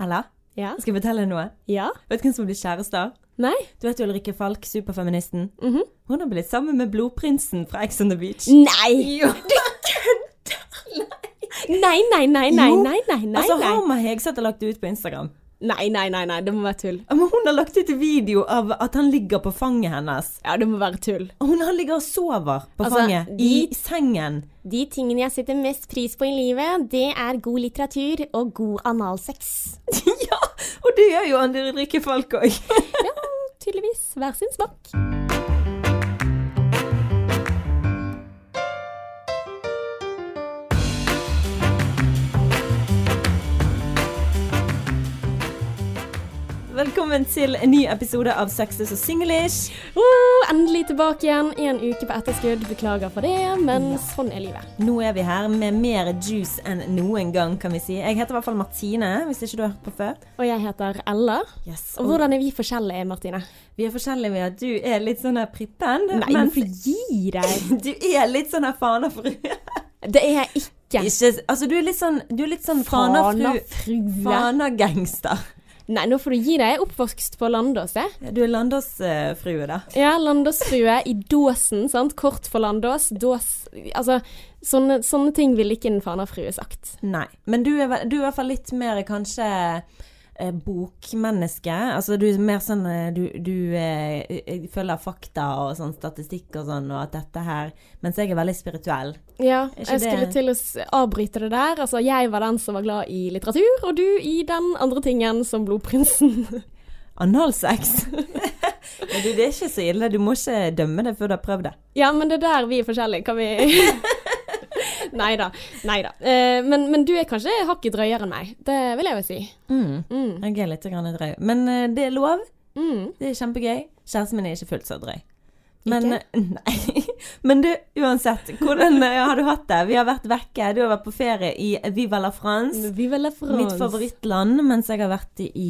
Ella, Ja? skal jeg fortelle deg noe? Ja? Vet du hvem som blir kjærester? Nei? Du vet jo Ulrikke Falk, superfeministen. Mhm. Hun har blitt sammen med blodprinsen fra Ex on the Beach. Nei! Jo. Nei, nei, nei, nei, nei, nei, nei, nei, Altså. Harma Hegseth har lagt det ut på Instagram. Nei, nei, nei, nei, det må være tull. Men hun har lagt ut video av at han ligger på fanget hennes. Ja, det må være tull. Hun han ligger og sover på Altså, fanget de- i sengen. De tingene jeg setter mest pris på i livet, det er god litteratur og god analsex. ja, og det gjør jo Anne Ulrikke Falk òg. Ja, tydeligvis. Hver sin smak. Velkommen til en ny episode av Sexes og Singlish. Uh, endelig tilbake igjen. En uke på etterskudd. Beklager for det, men sånn er livet. Nå er vi her med mer juice enn noen gang, kan vi si. Jeg heter i hvert fall Martine, hvis ikke du har hørt på før. Og jeg heter Ella. Yes. Og hvordan er vi forskjellige, Martine? Vi er forskjellige ved at du er litt sånn her prippen. Nei, men gi deg? du er litt sånn her fanafrue. Det er jeg ikke. Ikke, altså, du er litt sånn, du er litt sånn fanafru... Fanafrue. Nei, nå får du gi deg. Jeg er oppvokst på Landås, jeg. Du er Landås-frue, da. Ja, Landås-frue i dåsen, sant. Kort for Landås. Dås Altså, sånne, sånne ting ville ikke en fanafrue sagt. Nei. Men du er, du er i hvert fall litt mer kanskje eh, bokmenneske. Altså du er mer sånn eh, Du, du eh, eh, følger fakta og sånn statistikk og sånn, og at dette her Mens jeg er veldig spirituell. Ja, jeg skulle det- til å avbryte det der. Altså, jeg var den som var glad i litteratur, og du i den andre tingen som blodprinsen. Analsex. Men du, det er ikke så ille. Du må ikke dømme det før du har prøvd det. ja, men det er der vi er forskjellige. Kan vi Nei da. Nei da. Eh, men, men du er kanskje hakket drøyere enn meg. Det vil jeg jo si. Mm. Mm. Jeg er litt drøy. Men eh, det er lov. Mm. Det er kjempegøy. Kjæresten min er ikke fullt så drøy. Men, eh. Men du, uansett. Hvordan har du hatt det? Vi har vært vekke. Du har vært på ferie i Viva la France. Viva la France. Mitt favorittland, mens jeg har vært i,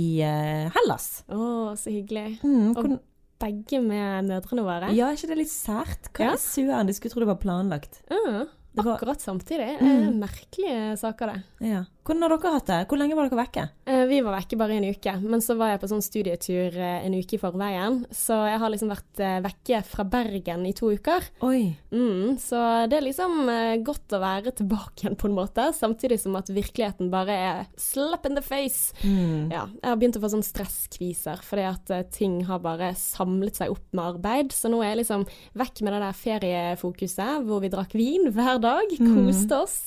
Hellas. Å, så hyggelig. Mm, Og begge med mødrene våre. ja, er ikke det litt sært? Hva Ja. søren? Du skulle tro det var planlagt. Var- akkurat samtidig. Mm. Eh, merkelige saker, det. Ja. Hvordan har dere hatt det? Hvor lenge var dere vekke? Eh, vi var vekke bare en uke, men så var jeg på sånn studietur eh, en uke i forveien. Så jeg har liksom vært eh, vekke fra Bergen i to uker. Oi. Mm, så det er liksom godt å være tilbake igjen på en måte, samtidig som at virkeligheten bare er slap in the face. Mm. Ja, jeg har begynt å få sånn stresskviser, fordi at ting har bare samlet seg opp med arbeid. Så nå er jeg liksom vekk med det der feriefokuset, hvor vi drakk vin hver dag, koste oss.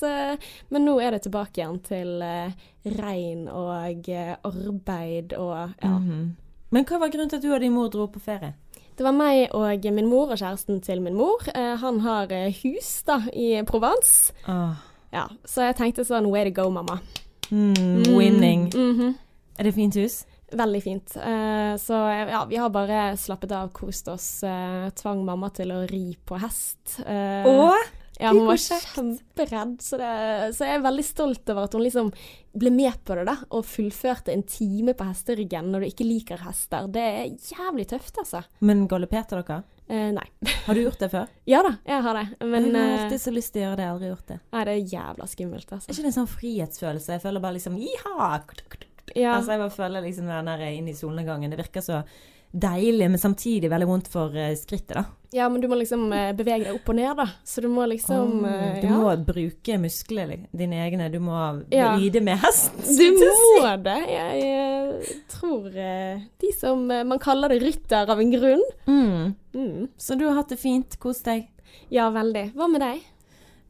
Men nå er det tilbake igjen til eh, regn og eh, arbeid og ja. Mhm. Men hva var grunnen til at du og din mor dro på ferie? Det var meg og min mor og kjæresten til min mor. Eh, Han har hus da i Provence. Oh. Ja, så jeg tenkte sånn way to go, mamma. Mm, winning. Mhm. Er det fint hus? Veldig fint. Eh, så ja, vi har bare slappet av, kost oss. Eh, tvang mamma til å ri på hest. Eh, Åh! Ja, hun var kjemperedd, så, det, så jeg er veldig stolt over at hun liksom ble med på det, da. Og fullførte en time på hesteryggen når du ikke liker hester. Det er jævlig tøft, altså. Men galopperte dere? Eh, nei. Har du gjort det før? Ja da, jeg har det. Men jeg har eh, alltid så lyst til å gjøre det, jeg har aldri gjort det. nei, det er jævla skummelt, altså. Er ikke det en sånn frihetsfølelse? Jeg føler bare liksom Jiha! Ja, Altså, jeg bare føler liksom den der inne i solnedgangen. Det virker så deilig, men samtidig veldig vondt for eh, skrittet, da. ja, men du må liksom eh, bevege deg opp og ned, da. Så du må liksom eh, du ja. må bruke muskler, dine egne. Du må Ja. ride med hest. Du må det. Jeg, tror de som Man kaller det rytter av en grunn. Mm. Mm. Så du har hatt det fint? Kos deg? Ja, veldig. Hva med deg?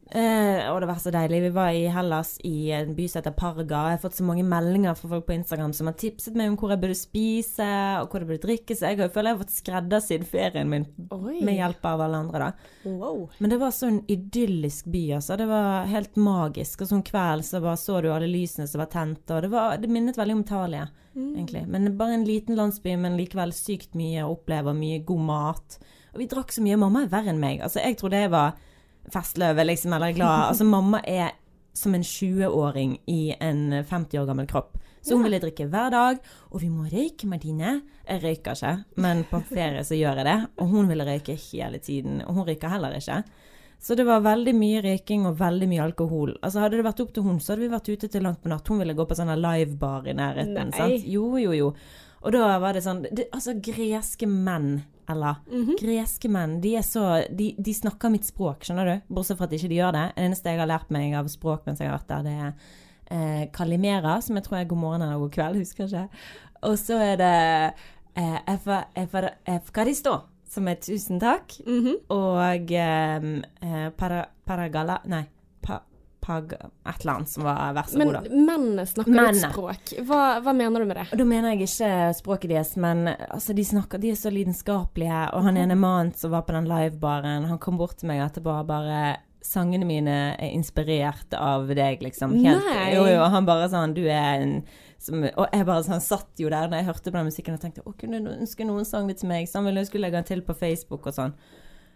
Eh, og det var så deilig. Vi var i Hellas, i en by som heter Parga. Jeg har fått så mange meldinger fra folk på Instagram som har tipset meg om hvor jeg burde spise, og hvor det burde drikke. Så jeg har- føler jeg har fått skreddersydd ferien min Oi. med hjelp av alle andre, da. Wow. Men det var så en idyllisk by, altså. Det var helt magisk. Og sånn kveld så bare så du alle lysene som var tent, og det, var, det minnet veldig om Italia, egentlig. Men bare en liten landsby, men likevel sykt mye å oppleve, mye god mat. Og vi drakk så mye. Mamma er verre enn meg. Altså, jeg trodde jeg var festløve, liksom, eller glad. Altså, mamma er som en 20-åring i en 50 år gammel kropp. Så hun ville drikke hver dag. Og vi må røyke, Martine. Jeg røyker ikke, men på ferie så gjør jeg det. Og hun ville røyke hele tiden. Og hun røyker heller ikke. Så det var veldig mye røyking og veldig mye alkohol. Altså Hadde det vært opp til hun, så hadde vi vært ute til langt på natt. Hun ville gå på sånn livebar i nærheten. Nei. sant? Jo, jo, jo. Og da var det sånn det, Altså, greske menn, Ella. Greske menn, de er så de, de snakker mitt språk, skjønner du? Bortsett fra at ikke de gjør det. Det eneste jeg har lært meg av språk mens jeg har vært der, det er eh, kalimera, som jeg tror er god morgen eller god kveld, husker jeg ikke. Og så er det eh, efa, efa, efkaristo, som er tusen takk. Mhm. Og eh, eh, para, paragala Nei, pag, et eller annet som var vær så Men god, da. mennene snakker Mennene. ditt språk. Hva, hva mener du med det? Og da mener jeg ikke språket deres, men altså, de snakker, de er så lidenskapelige. Og han ene mannen som var på den livebaren, han kom bort til meg etterpå og bare Sangene mine er inspirert av deg, liksom. Helt, Nei. Jo, jo, han bare sånn Du er en som, Og jeg bare sånn satt jo der når jeg hørte på den musikken og tenkte Å, kunne du ønske noen sang det til meg? Så han ville jeg skulle legge den til på Facebook og sånn.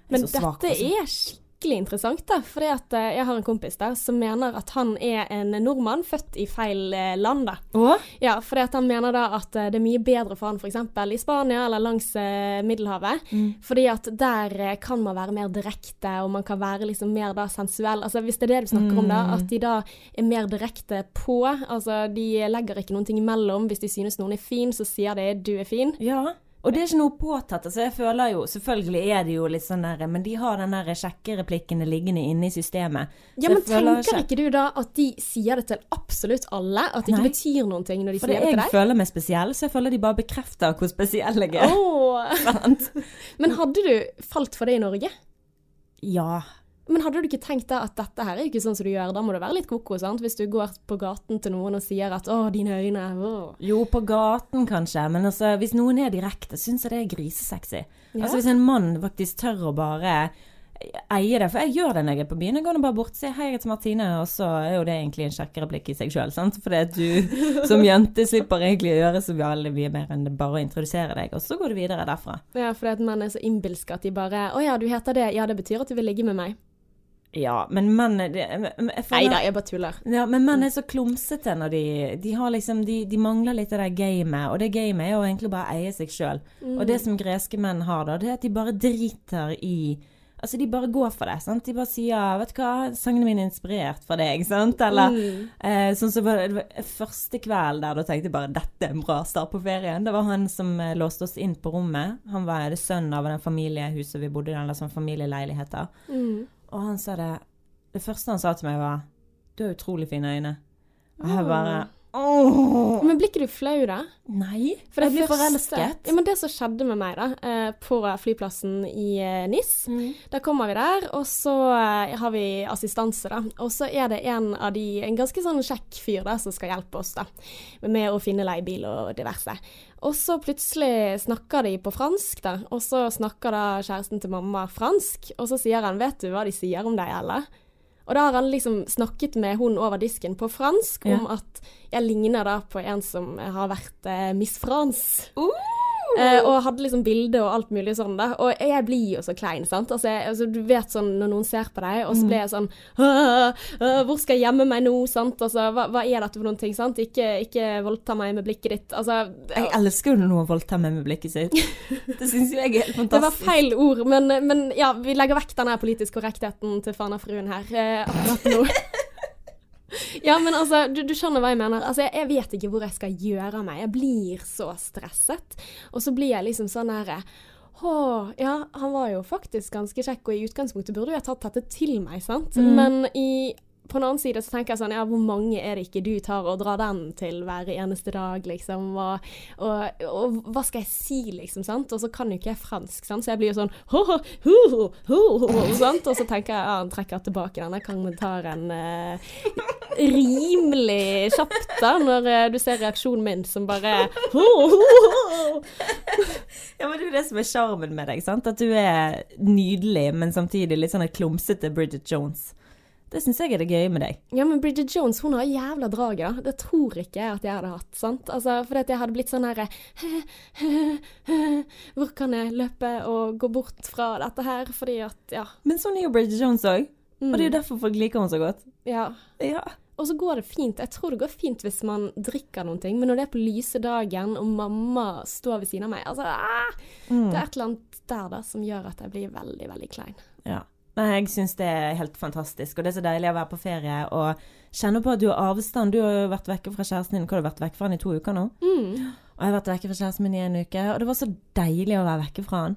Men så svak, dette altså. er skikkelig interessant, da. For jeg har en kompis der som mener at han er en nordmann født i feil eh, land, da. Å? Ja, for han mener da at eh, det er mye bedre for han f.eks. i Spania eller langs eh, Middelhavet. Mm. Fordi at der eh, kan man være mer direkte, og man kan være liksom mer da sensuell. Altså Hvis det er det du snakker om da, Mm. at de da er mer direkte på. Altså de legger ikke noen ting imellom. Hvis de synes noen er fin, så sier de 'du er fin'. Ja. Og det er ikke noe påtatt. altså jeg føler jo, Selvfølgelig er det jo litt sånn der, men de har den der sjekkereplikkene liggende inne i systemet. Ja, men tenker ikke du da at de sier det til absolutt alle? At det ikke Nei. betyr noen ting når de For sier det det til deg? Jeg føler meg spesiell, så jeg føler de bare bekrefter hvor spesiell jeg er. Åh. Men hadde du falt for det i Norge? Ja. Men hadde du ikke tenkt da at dette her er ikke sånn som du gjør, da må du være litt koko, sant? Hvis du går på gaten til noen og sier at 'å, dine øyne', åh. Jo, på gaten kanskje, men altså, hvis noen er direkte, syns jeg det er grisesexy. Ja. Altså Hvis en mann faktisk tør å bare eie det, for jeg gjør det når jeg er på byen. Jeg går nå bare bort og sier 'hei, jeg heter Martine', og så er jo det egentlig en sjekkereplikk i seg sjøl, sant. Fordi du som jente slipper egentlig å gjøre så veldig mye mer enn bare å introdusere deg, og så går du videre derfra. Ja, fordi at menn er så innbilske at de bare 'Å ja, du heter det. Ja, det betyr at du vil ligge med meg'. Ja, men menn Nei da, jeg bare tuller. Ja, men menn er så klumsete når de De har liksom De, de mangler litt av det gamet, og det gamet er jo egentlig bare å eie seg sjøl. Og det som greske menn har, da, det er at de bare driter i Altså, de bare går for det. sant? De bare sier 'Vet du hva, sangene mine er inspirert fra deg', sant? Eller Mm. eh, sånn som var det, det var første kveld der da tenkte jeg bare 'Dette er en bra start på ferien'. Det var han som eh, låste oss inn på rommet. Han var det sønnen av den familiehuset vi bodde i, eller sånn familieleiligheter. Mm. Og han sa det Det første han sa til meg, var 'Du har utrolig fine øyne'. Og jeg bare Åh! Men blir ikke du flau, da? Nei, For jeg blir forelsket. Ja, men det som skjedde med meg, da, eh, på flyplassen i eh, NIS Mm. Da kommer vi der, og så eh, har vi assistanse, da. Og så er det en av de, en ganske sånn kjekk fyr da, som skal hjelpe oss da, med å finne leiebil og diverse. Og så plutselig snakker de på fransk, da. Og så snakker da kjæresten til mamma fransk, og så sier han 'vet du hva de sier om deg, eller?' Og da har han liksom snakket med hun over disken på fransk om at jeg ligner da på en som har vært eh, Miss France. Eh, og hadde liksom bilde og alt mulig sånn, da. Og jeg blir jo så klein, sant. Altså, jeg, altså, du vet sånn når noen ser på deg, og så blir jeg sånn «Åh, åh, Hvor skal jeg gjemme meg nå, sant? Altså, hva, hva er dette for noen ting, sant? Ikke, ikke voldta meg med blikket ditt. Altså, Jeg elsker jo når noen voldtar meg med blikket sitt. Det syns jeg er helt fantastisk. det var feil ord, men, men ja, vi legger vekk denne politisk korrektheten til Fana-fruen her eh, akkurat nå. Ja, men altså, du, du skjønner hva jeg mener. Altså, jeg, jeg vet ikke hvor jeg skal gjøre av meg. Jeg blir så stresset. Og så blir jeg liksom sånn herre å, ja, han var jo faktisk ganske kjekk, og i utgangspunktet burde jo jeg tatt dette til meg, sant? Men i, på en annen side så tenker jeg sånn, ja, hvor mange er det ikke du tar og drar den til hver eneste dag, liksom? Og, og, og hva skal jeg si, liksom, sant? Og så kan jo ikke jeg fransk, sant? Så jeg blir jo sånn ho, ho, ho, ho, ho, sant? Og så tenker jeg, ja, han trekker tilbake denne kommentaren eh, rimelig kjapt da, når eh, du ser reaksjonen min som bare ho, ho, ho. Ja, men Det er jo det som er sjarmen med deg. sant? At du er nydelig, men samtidig litt sånn klumsete Bridget Jones. Det syns jeg er det gøye med deg. Ja, men Bridget Jones hun har jævla draget. da. Det tror ikke jeg at jeg hadde hatt. sant? Altså, Fordi at jeg hadde blitt sånn herre Hvor kan jeg løpe og gå bort fra dette her? Fordi at, ja. Men sånn er jo Bridget Jones òg. Og det er jo Mm, derfor folk liker henne så godt. ja. Ja. Og så går det fint. Jeg tror det går fint hvis man drikker noen ting, men når det er på lyse dagen og mamma står ved siden av meg altså, ah, Mm. Det er et eller annet der da som gjør at jeg blir veldig, veldig klein. ja. Nei, jeg syns det er helt fantastisk. Og det er så deilig å være på ferie og kjenne på at du har avstand. Du har jo vært vekke fra kjæresten din. Hva har du vært vekke fra han i to uker nå? Mm. Og jeg har vært vekke fra kjæresten min i en uke, og det var så deilig å være vekke fra han.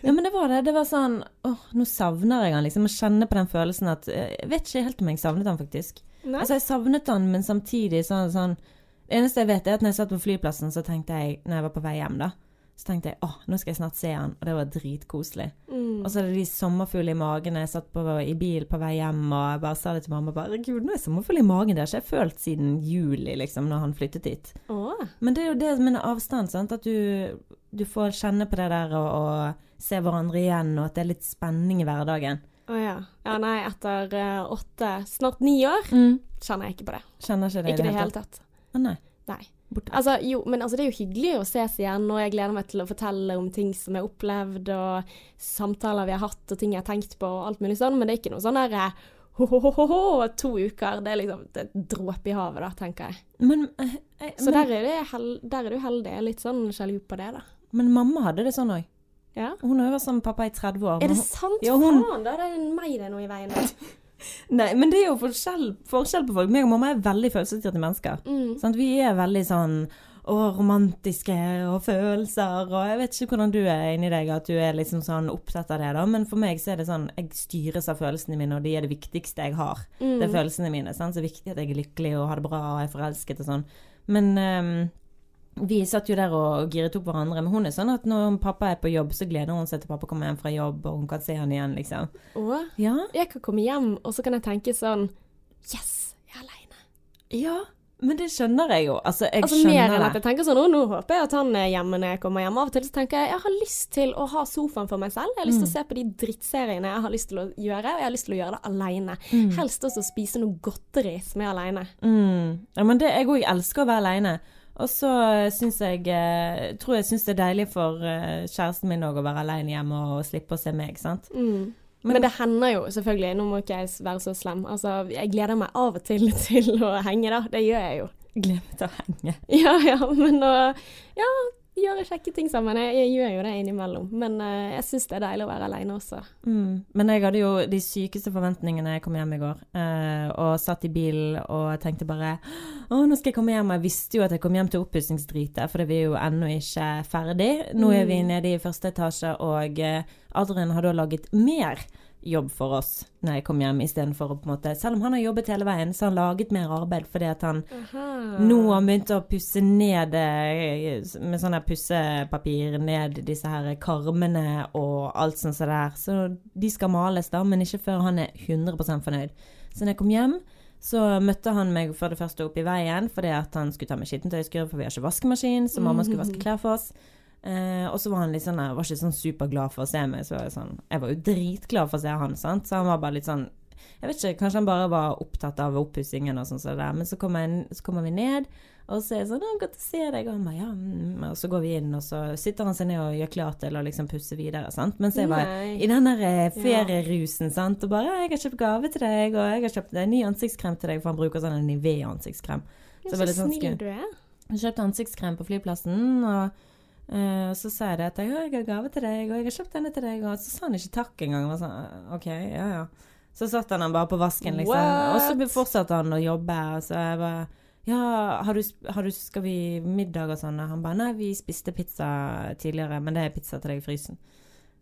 Ja, men det var det. Det var sånn åh, nå savner jeg han, liksom. Å kjenne på den følelsen at eh, Jeg vet ikke helt om jeg savnet han, faktisk. Nei. Altså, jeg savnet han, men samtidig sånn, sånn Det eneste jeg vet, er at når jeg satt på flyplassen, så tenkte jeg, når jeg var på vei hjem, da, så tenkte jeg åh, nå skal jeg snart se han, og det var dritkoselig. Mm. Og så er det de sommerfuglene i magen. Jeg satt på, i bil på vei hjem og jeg bare sa det til mamma. bare, Gud, nå er sommerfugl i magen. Det har ikke jeg følt siden juli, liksom, når han flyttet hit. Oh. Men det er jo det med avstand, sant? at du, du får kjenne på det der og, og se hverandre igjen, og at det er litt spenning i hverdagen. Å ja. Ja, nei, etter eh, åtte, snart ni år, kjenner jeg ikke på det. Kjenner ikke det Ikke i det hele tatt. Å, nei. Nei. Borte. Altså, jo, men altså, det er jo hyggelig å ses igjen, og jeg gleder meg til å fortelle om ting som jeg har opplevd, og samtaler vi har hatt, og ting jeg har tenkt på, og alt mulig sånn, men det er ikke noe sånn der eh, ho-ho-ho-ho, to uker. Det er liksom det er et dråpe i havet, da, tenker jeg. Men, eh, eh, Så men, der, er hel der er du heldig. Jeg er litt sånn sjalu på det, da. men mamma hadde det sånn òg. Ja. Hun har jo vært sammen med pappa i 30 år. Er det sant? Ja, hun- Faen, da er det meg det er noe i veien med. Nei, men det er jo forskjell, forskjell på folk. Meg og mamma er veldig følelsesstyrte mennesker. Mm. Vi er veldig sånn og romantiske og følelser, og jeg vet ikke hvordan du er inni deg, at du er liksom sånn opptatt av det, da, men for meg så er det sånn, jeg styres av følelsene mine, og de er det viktigste jeg har. Mm. Det er følelsene mine, sant? så det er viktig at jeg er lykkelig og har det bra og er forelsket og sånn. Men ehm, vi satt jo der og giret opp hverandre, men hun er sånn at når pappa er på jobb, så gleder hun seg til pappa kommer hjem fra jobb, og hun kan se han igjen, liksom. Å? Ja, jeg kan komme hjem, og så kan jeg tenke sånn Yes, jeg er aleine. ja, men det skjønner jeg jo. Altså, jeg Altså, mer enn at jeg tenker sånn Å, nå håper jeg at han er hjemme når jeg kommer hjem. Av og til så tenker jeg jeg har lyst til å ha sofaen for meg selv. Jeg har lyst til å se på de drittseriene jeg har lyst til å gjøre, og jeg har lyst til å gjøre det aleine. Helst også spise noe godteri som er aleine. Mm. Ja, men det, jeg òg elsker å være aleine. Og så syns jeg eh, tror jeg syns det er deilig for eh, kjæresten min òg å være aleine hjemme og slippe å se meg, sant. Mm. Men, det hender jo selvfølgelig, nå må ikke jeg være så slem, altså jeg gleder meg av og til til å henge, da. Det gjør jeg jo. Gleder meg til å henge. Ja ja, men å ja, gjøre kjekke ting sammen. Jeg, jeg gjør jo det innimellom. Men uh, jeg syns det er deilig å være aleine også. Mm. Men jeg hadde jo de sykeste forventningene jeg kom hjem i går. Uh, og satt i bilen og tenkte bare Å, nå skal jeg komme hjem. Jeg visste jo at jeg kom hjem til oppussingsdritet, for vi er jo ennå ikke ferdig. Nå er vi nede i første etasje, og eh, Adrian har da laget mer jobb for oss når jeg kom hjem, istedenfor å på en måte Selv om han har jobbet hele veien, så har han laget mer arbeid fordi at han nå har begynt å pusse ned eh, med sånn her pussepapir ned disse her karmene og alt sånt som det der. Så de skal males, da, men ikke før han er 100% fornøyd. Så når jeg kom hjem, så møtte han meg for det første opp i veien fordi at han skulle ta med skittentøyskurv, for vi har ikke vaskemaskin, så mamma skulle vaske klær for oss. Eh, og så var han litt sånn, var ikke sånn superglad for å se meg. Så var jeg, sånn, jeg var jo dritglad for å se han, sant? så han var bare litt sånn Jeg vet ikke, kanskje han bare var opptatt av oppussingen og sånn som det der. Men så kommer, jeg, så kommer vi ned, og så er jeg sånn godt å se deg.' Og han bare ja, mm. Og så går vi inn, og så sitter han seg ned og gjør klar til å liksom pusse videre, sant. Mens jeg var Nei. i den der eh, ferierusen, sant. Og bare 'Jeg har kjøpt gave til deg, og jeg har kjøpt en ny ansiktskrem til deg', for han bruker sånn en Nivea-ansiktskrem. Ja, Så så sånn snill du er. Jeg kjøpte ansiktskrem på flyplassen, og eh, så sa jeg at jeg, har gave til deg, og jeg har kjøpt denne til deg, og så sa han ikke takk engang. Og sånn, OK, ja ja. Så satt han bare på vasken, liksom. Og så fortsatte han å jobbe, og så jeg bare ja, har du, har du, skal vi middag og sånn? Og han bare nei, vi spiste pizza tidligere, men det er pizza til deg i frysen.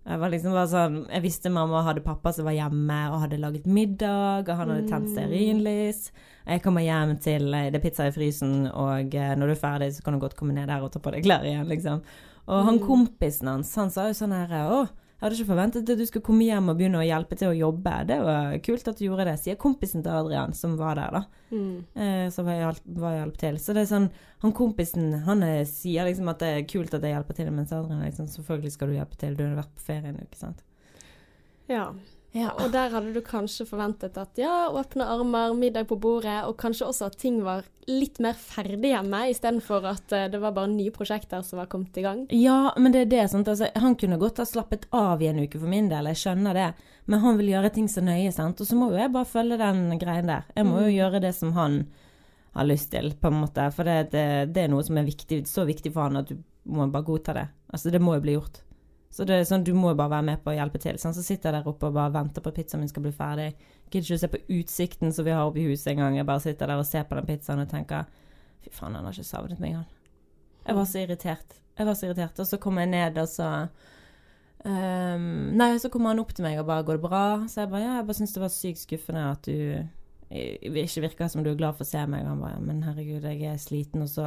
Jeg var liksom sånn Jeg visste mamma hadde pappa som var hjemme og hadde laget middag, og han hadde tent stearinlys. Jeg kommer hjem til eh, det er pizza i frysen, og eh, når du er ferdig, så kan du godt komme ned der og ta på deg klær igjen, liksom. Og han kompisen hans, han sa jo sånn her Å, hadde ikke forventet at du skulle komme hjem og begynne å hjelpe til å jobbe. Det var kult at du gjorde det, sier kompisen til Adrian, som var der, da. Mm. Eh, som var hjelp, var hjelp til. Så det er sånn Han kompisen han er, sier liksom at det er kult at jeg hjelper til, mens Adrian er liksom selvfølgelig skal du hjelpe til, du har vært på ferie en uke, sant. Ja. Ja. Og der hadde du kanskje forventet at ja, åpne armer, middag på bordet, og kanskje også at ting var litt mer ferdig hjemme, istedenfor at eh, det var bare nye prosjekter som var kommet i gang. Ja, men det er det. Sant? Altså, han kunne godt ha slappet av i en uke for min del, jeg skjønner det. Men han vil gjøre ting så nøye, sant. Og så må jo jeg bare følge den greien der. Jeg må jo gjøre det som han har lyst til, på en måte. For det, det, det er noe som er viktig, så viktig for han at du må bare godta det. Altså, det må jo bli gjort. Så det er sånn, du må jo bare være med på å hjelpe til. Sånn. Så sitter jeg der oppe og bare venter på at pizzaen min skal bli ferdig. Gidder ikke å se på utsikten som vi har oppe i huset engang. Jeg bare sitter der og ser på den pizzaen og tenker Fy faen, han har ikke savnet meg, han. Jeg var så irritert. Jeg var så irritert. Og så kom jeg ned, og så um, Nei, så kom han opp til meg og bare 'Går det bra?' Så jeg bare ja, jeg bare syns det var sykt skuffende at du ikke virker som du er glad for å se meg. Og han bare 'Men herregud, jeg er sliten, og så,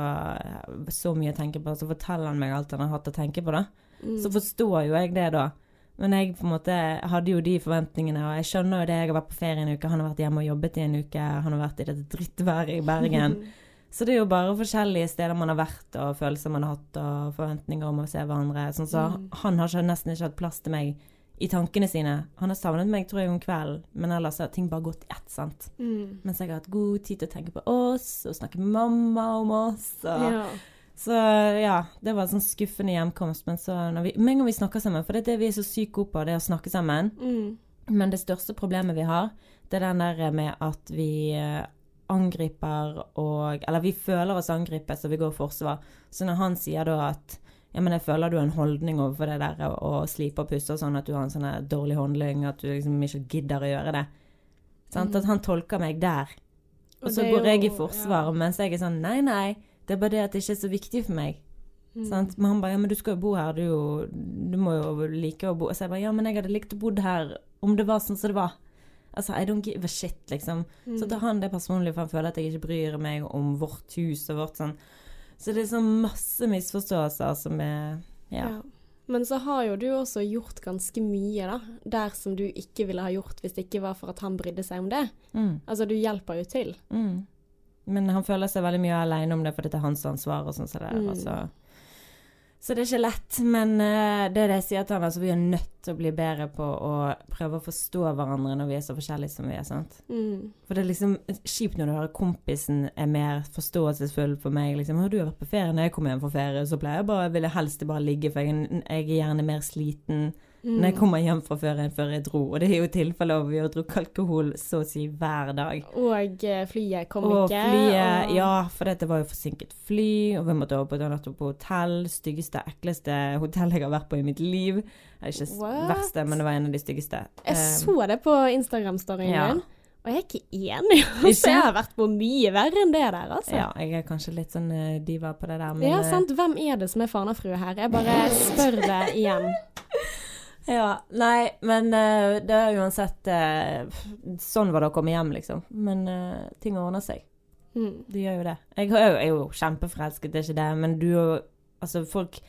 så mye å tenke på.' Så forteller han meg alt han har hatt å tenke på, da. Mm. Så forstår jo jeg det, da. Men jeg på en måte hadde jo de forventningene, og jeg skjønner jo det. Jeg har vært på ferie en uke, han har vært hjemme og jobbet i en uke, han har vært i dette drittværet i Bergen. Så det er jo bare forskjellige steder man har vært, og følelser man har hatt, og forventninger om å se hverandre. Sånn, så mm. han har nesten ikke hatt plass til meg i tankene sine. Han har savnet meg, tror jeg, om kvelden, men ellers har ting bare gått i ett, sant. Mm. Mens jeg har hatt god tid til å tenke på oss, og snakke med mamma om oss. Og, ja. Så ja, det var en sånn skuffende hjemkomst. Men så når vi, med en gang vi snakker sammen, for det er det vi er så sykt gode på, det å snakke sammen. Mm. Men det største problemet vi har, det er den der med at vi eh, angriper og Eller vi føler oss angrepet, så vi går forsvar. Så når han sier da at ja, men jeg føler du har en holdning overfor det der å slipe og pusse og sånn, at du har en sånn dårlig holdning, at du liksom ikke gidder å gjøre det. Sant? Mm. At han tolker meg der. Og, så går jeg i forsvar, ja. mens jeg er sånn nei, nei, det er bare det at det ikke er så viktig for meg. Mm. Men han bare ja, men du skal jo bo her, du, jo, du må jo like å bo Så jeg bare ja, men jeg hadde likt å bo her om det var sånn som det var. Altså, I don't give a shit, liksom. Mm. Så tar han det personlig, for han føler at jeg ikke bryr meg om vårt hus og vårt sånn. Så det er sånn masse misforståelser som er ja. ja. Men så har jo du også gjort ganske mye, da. Der som du ikke ville ha gjort hvis det ikke var for at han brydde seg om det. Mm. Altså, du hjelper jo til. Mm. Men han føler seg veldig mye alene om det fordi det er hans ansvar og sånn så. Mm. så, Så det er ikke lett, men uh, det er det jeg sier til han, altså vi er nødt til å bli bedre på å prøve å forstå hverandre når vi er så forskjellige som vi er. sant? Mm. For det er liksom kjipt når du hører kompisen er mer forståelsesfull for meg. liksom, 'Har du vært på ferie?' Når jeg kommer hjem fra ferie, så pleier jeg bare, vil jeg helst bare ligge, for jeg, jeg er gjerne mer sliten. Mm. Når jeg kommer hjem fra ferien før jeg dro. Og det er jo tilfellet hvor vi har drukket alkohol så å si hver dag. Og eh, flyet kom og ikke. Flyet, og... Ja, for dette var jo forsinket fly, og vi måtte over på et natt på hotell. Styggeste, ekleste hotell jeg har vært på i mitt liv. Det er ikke What? verste, men det var en av de styggeste. Jeg um, så det på Instagram-storyen ja. din. Og jeg er ikke enig. Altså, jeg har vært på mye verre enn det der, altså. Ja, jeg er kanskje litt sånn diva på det der, men Ja, sant. Hvem er det som er Fana-frue her? Jeg bare spør det igjen. Ja. Nei, men uh, det er uansett uh, Sånn var det å komme hjem, liksom. Men uh, ting ordner seg. Mm. Det gjør jo det. Jeg, er jo kjempeforelsket, det er ikke det, men du og Altså, folk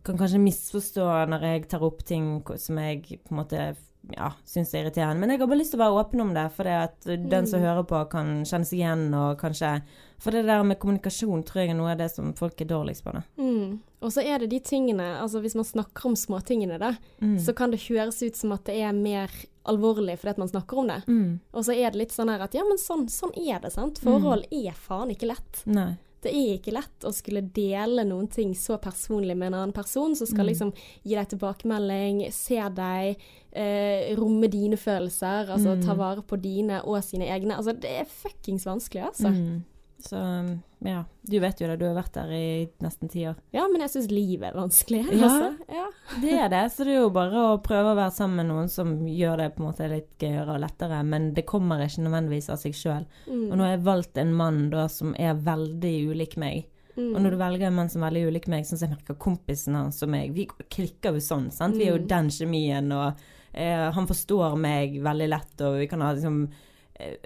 kan kanskje misforstå når jeg tar opp ting som jeg på en måte ja, syns er irriterende. Men jeg har bare lyst til å være åpen om det, for det at den som mm. hører på, kan kjenne seg igjen og kanskje For det der med kommunikasjon tror jeg er noe av det som folk er dårligst på. Mm. Og så er det de tingene Altså hvis man snakker om småtingene, da, mm. så kan det høres ut som at det er mer alvorlig fordi at man snakker om det. Mm. Og så er det litt sånn her at ja, men sånn, sånn er det, sant. Forhold mm. er faen ikke lett. Nei det er ikke lett å skulle dele noen ting så personlig med en annen person, som skal mm. liksom gi deg tilbakemelding, se deg, eh, romme dine følelser, altså mm. ta vare på dine og sine egne. Altså, det er fuckings vanskelig, altså. Mm. Så ja, du vet jo det, du har vært der i nesten ti år. Ja, men jeg syns livet er vanskelig. Ja, altså. ja, det er det. Så det er jo bare å prøve å være sammen med noen som gjør det på en måte litt gøyere og lettere. Men det kommer ikke nødvendigvis av seg sjøl. Mm. Og nå har jeg valgt en mann da som er veldig ulik meg. Mm. Og når du velger en mann som er veldig ulik meg, sånn som jeg merker kompisen hans og meg, vi klikker jo sånn, sant. Vi er jo mm. den kjemien, og eh, han forstår meg veldig lett, og vi kan ha liksom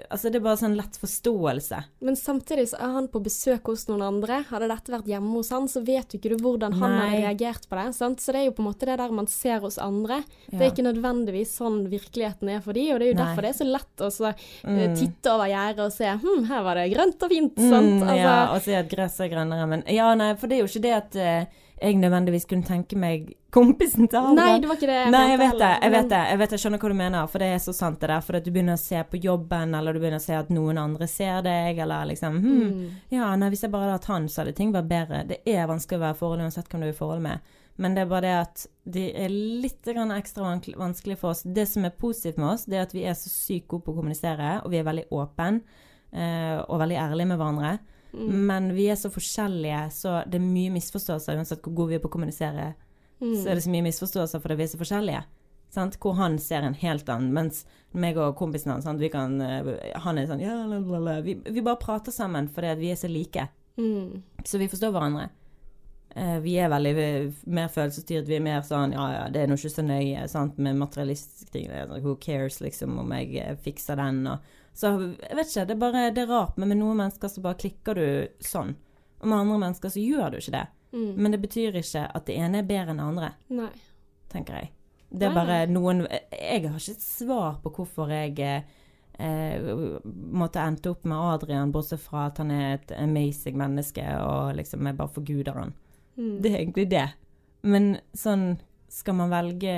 altså Det er bare sånn lett forståelse. Men samtidig så er han på besøk hos noen andre. Hadde dette vært hjemme hos han, så vet jo ikke du hvordan han Nei. har reagert på det. Sant? Så det er jo på en måte det der man ser hos andre. Ja. Det er ikke nødvendigvis sånn virkeligheten er for de, og det er jo Nei. derfor det er så lett å så, eh, mm. titte over gjerdet og se hm, her var det grønt og fint. Sant? Mm, altså, ja, og se at gresset er grønnere. Men ja, nei, for det er jo ikke det at uh, jeg nødvendigvis kunne tenke meg kompisen til Halvard. Nei, det var ikke det jeg Nei, jeg vet det. Jeg vet det. Jeg vet jeg skjønner hva du mener, for det er så sant det der. For at du begynner å se på jobben, eller du begynner å se at noen andre ser deg, eller liksom hm, mm. Ja, nei, hvis jeg bare hadde hatt han, så hadde ting vært bedre. Det er vanskelig å være i forhold uansett hvem du er i forhold med. Men det er bare det at det er litt ekstra vanskelig for oss. Det som er positivt med oss, det er at vi er så sykt gode på å kommunisere, og vi er veldig åpne eh, og veldig ærlige med hverandre. Mm. Men vi er så forskjellige, så det er mye misforståelser uansett hvor gode vi er på å kommunisere så er det så mye misforståelser fordi vi er så forskjellige. Sant? Hvor han ser en helt annen, mens meg og kompisen hans. Vi kan, eh, han er sånn ja, la, la, la. Vi, vi bare prater sammen fordi vi er så like. Mm. Så vi forstår hverandre. Eh, vi er veldig eh, mer følelsesstyrt. Vi er mer sånn ja, ja, det er nå ikke så nøye sant? med materialistiske ting. Er sånn, Who cares, liksom, om jeg eh, fikser den og Så jeg vet ikke, det er bare det er rart, men med noen mennesker så bare klikker du sånn. Og med andre mennesker så gjør du ikke det. Mm. Men det betyr ikke at det ene er bedre enn det andre, Nei. tenker jeg. Det er Nei, bare noen Jeg har ikke et svar på hvorfor jeg eh, måtte endte opp med Adrian, bortsett fra at han er et amazing menneske, og liksom jeg bare forguder han. Mm. Det er egentlig det. Men sånn skal man velge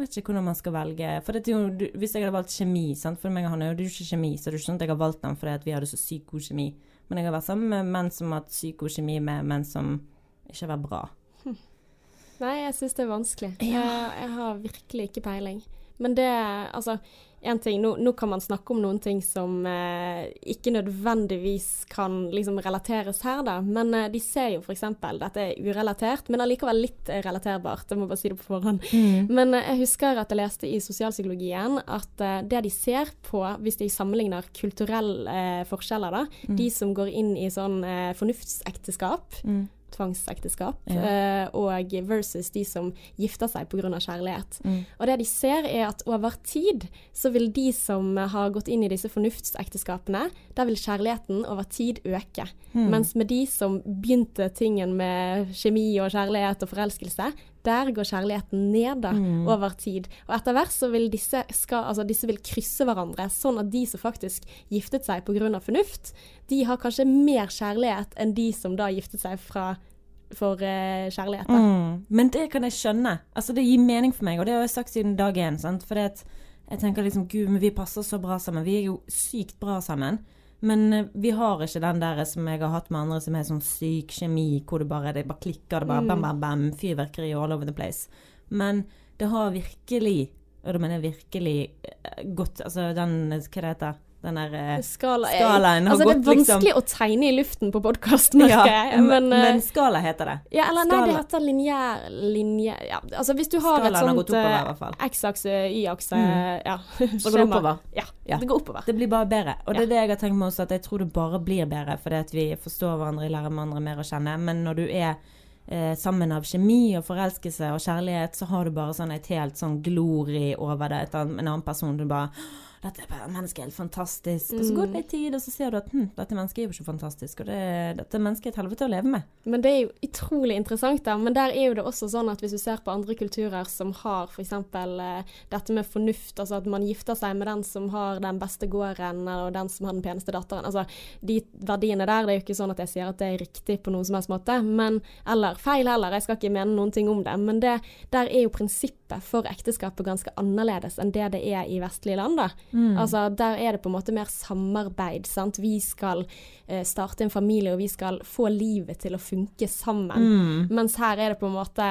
Jeg vet ikke hvordan man skal velge. For det er jo, du, Hvis jeg hadde valgt kjemi sant? For meg og han er jo ikke kjemi, så det er ikke sånn at jeg har valgt den fordi at vi hadde så sykt god kjemi. Men jeg har vært sammen med menn som har hatt sykt god kjemi med menn som ikke har vært bra. Nei, jeg syns det er vanskelig. Ja. Jeg, jeg har virkelig ikke peiling. Men det Altså, én ting nå, nå kan man snakke om noen ting som eh, ikke nødvendigvis kan liksom relateres her, da. Men eh, de ser jo f.eks. Dette er urelatert, men allikevel litt relaterbart. Jeg må bare si det på forhånd. Men eh, jeg husker at jeg leste i sosialpsykologien at eh, det de ser på, hvis de sammenligner kulturelle eh, forskjeller, da, de som går inn i sånn eh, fornuftsekteskap, Mm. Tvangsekteskap, Ja. eh, og versus de som gifter seg pga. kjærlighet. Mm. Og det de ser er at over tid så vil de som har gått inn i disse fornuftsekteskapene, der vil kjærligheten over tid øke. Mm. Mens med de som begynte tingen med kjemi og kjærlighet og forelskelse, der går kjærligheten ned da, Mm. over tid. Og etter hvert så vil disse, skal, altså disse vil krysse hverandre, sånn at de som faktisk giftet seg pga. fornuft, de har kanskje mer kjærlighet enn de som da giftet seg fra, for uh, kjærlighet. Da. Mm. Men det kan jeg skjønne. Altså, det gir mening for meg, og det har jeg sagt siden dag én. For jeg tenker liksom Gud, men vi passer så bra sammen. Vi er jo sykt bra sammen. Men eh, vi har ikke den der som jeg har hatt med andre, som er sånn syk kjemi, hvor det bare, det bare klikker, det bare bam, bam, bam, fyrverkeri all over the place. Men det har virkelig, og da mener jeg virkelig, eh, gått Altså den, hva det heter den der eh, Skala, Skalaen har altså, Det er er liksom vanskelig å tegne i luften på podkast, merker jeg. Men, men, eh, skala heter det. ja, eller nei, det heter linjær linje, ja, Altså hvis du har Skalaen et sånt gått eh. X-akse, Y-akse, Mm. ja. Så går det oppover. Ja, Ja. det går oppover. Det blir bare bedre. Og det er det jeg har tenkt meg også, at jeg tror det bare blir bedre fordi at vi forstår hverandre, lærer hverandre mer å kjenne. Men når du er eh, sammen av kjemi og forelskelse og kjærlighet, så har du bare sånn et helt sånn glori over det. En annen person du bare dette mennesket er helt fantastisk. Og så går det litt tid, og så ser du at hm, dette mennesket er jo ikke fantastisk. Og det, dette mennesket er et helvete å leve med. Men det er jo utrolig interessant, da. Men der er jo det også sånn at hvis du ser på andre kulturer som har f.eks. Uh, dette med fornuft, altså at man gifter seg med den som har den beste gården, og den som har den peneste datteren. Altså de verdiene der, det er jo ikke sånn at jeg sier at det er riktig på noen som helst måte, men Eller feil heller, jeg skal ikke mene noen ting om det. Men det, der er jo prinsippet for ekteskapet ganske annerledes enn det det er i vestlige land, da. Altså, der er det på en måte mer samarbeid. Sant? Vi skal eh, starte en familie, og vi skal få livet til å funke sammen. Mm. Mens her er det på en måte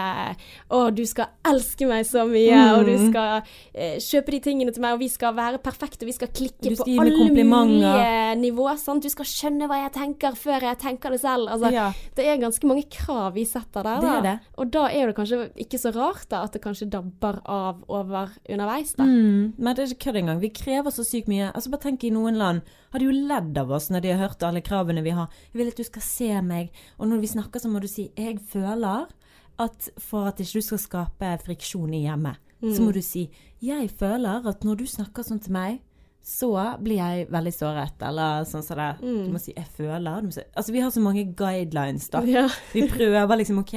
Å, du skal elske meg så mye, Mm. og du skal eh, kjøpe de tingene til meg, og vi skal være perfekte, vi skal klikke på alle mulige nivåer. Sant? Du skal skjønne hva jeg tenker før jeg tenker det selv. Altså, Ja. Det er ganske mange krav vi setter der. Da. Det det. Og da er det kanskje ikke så rart da, at det kanskje dabber av over underveis. da. Mm, men det er ikke kødd engang. Vi krever så sykt mye. Altså Bare tenk i noen land Har de jo ledd av oss når de har hørt alle kravene vi har. Jeg vil at du skal se meg. Og når vi snakker, så må du si 'jeg føler' at for at ikke du skal skape friksjon i hjemmet, så må du si 'jeg føler at når du snakker sånn til meg', så blir jeg veldig såret, eller sånn som det. Du må si 'jeg føler'. Si, altså Vi har så mange guidelines, da. Ja. Vi prøver liksom OK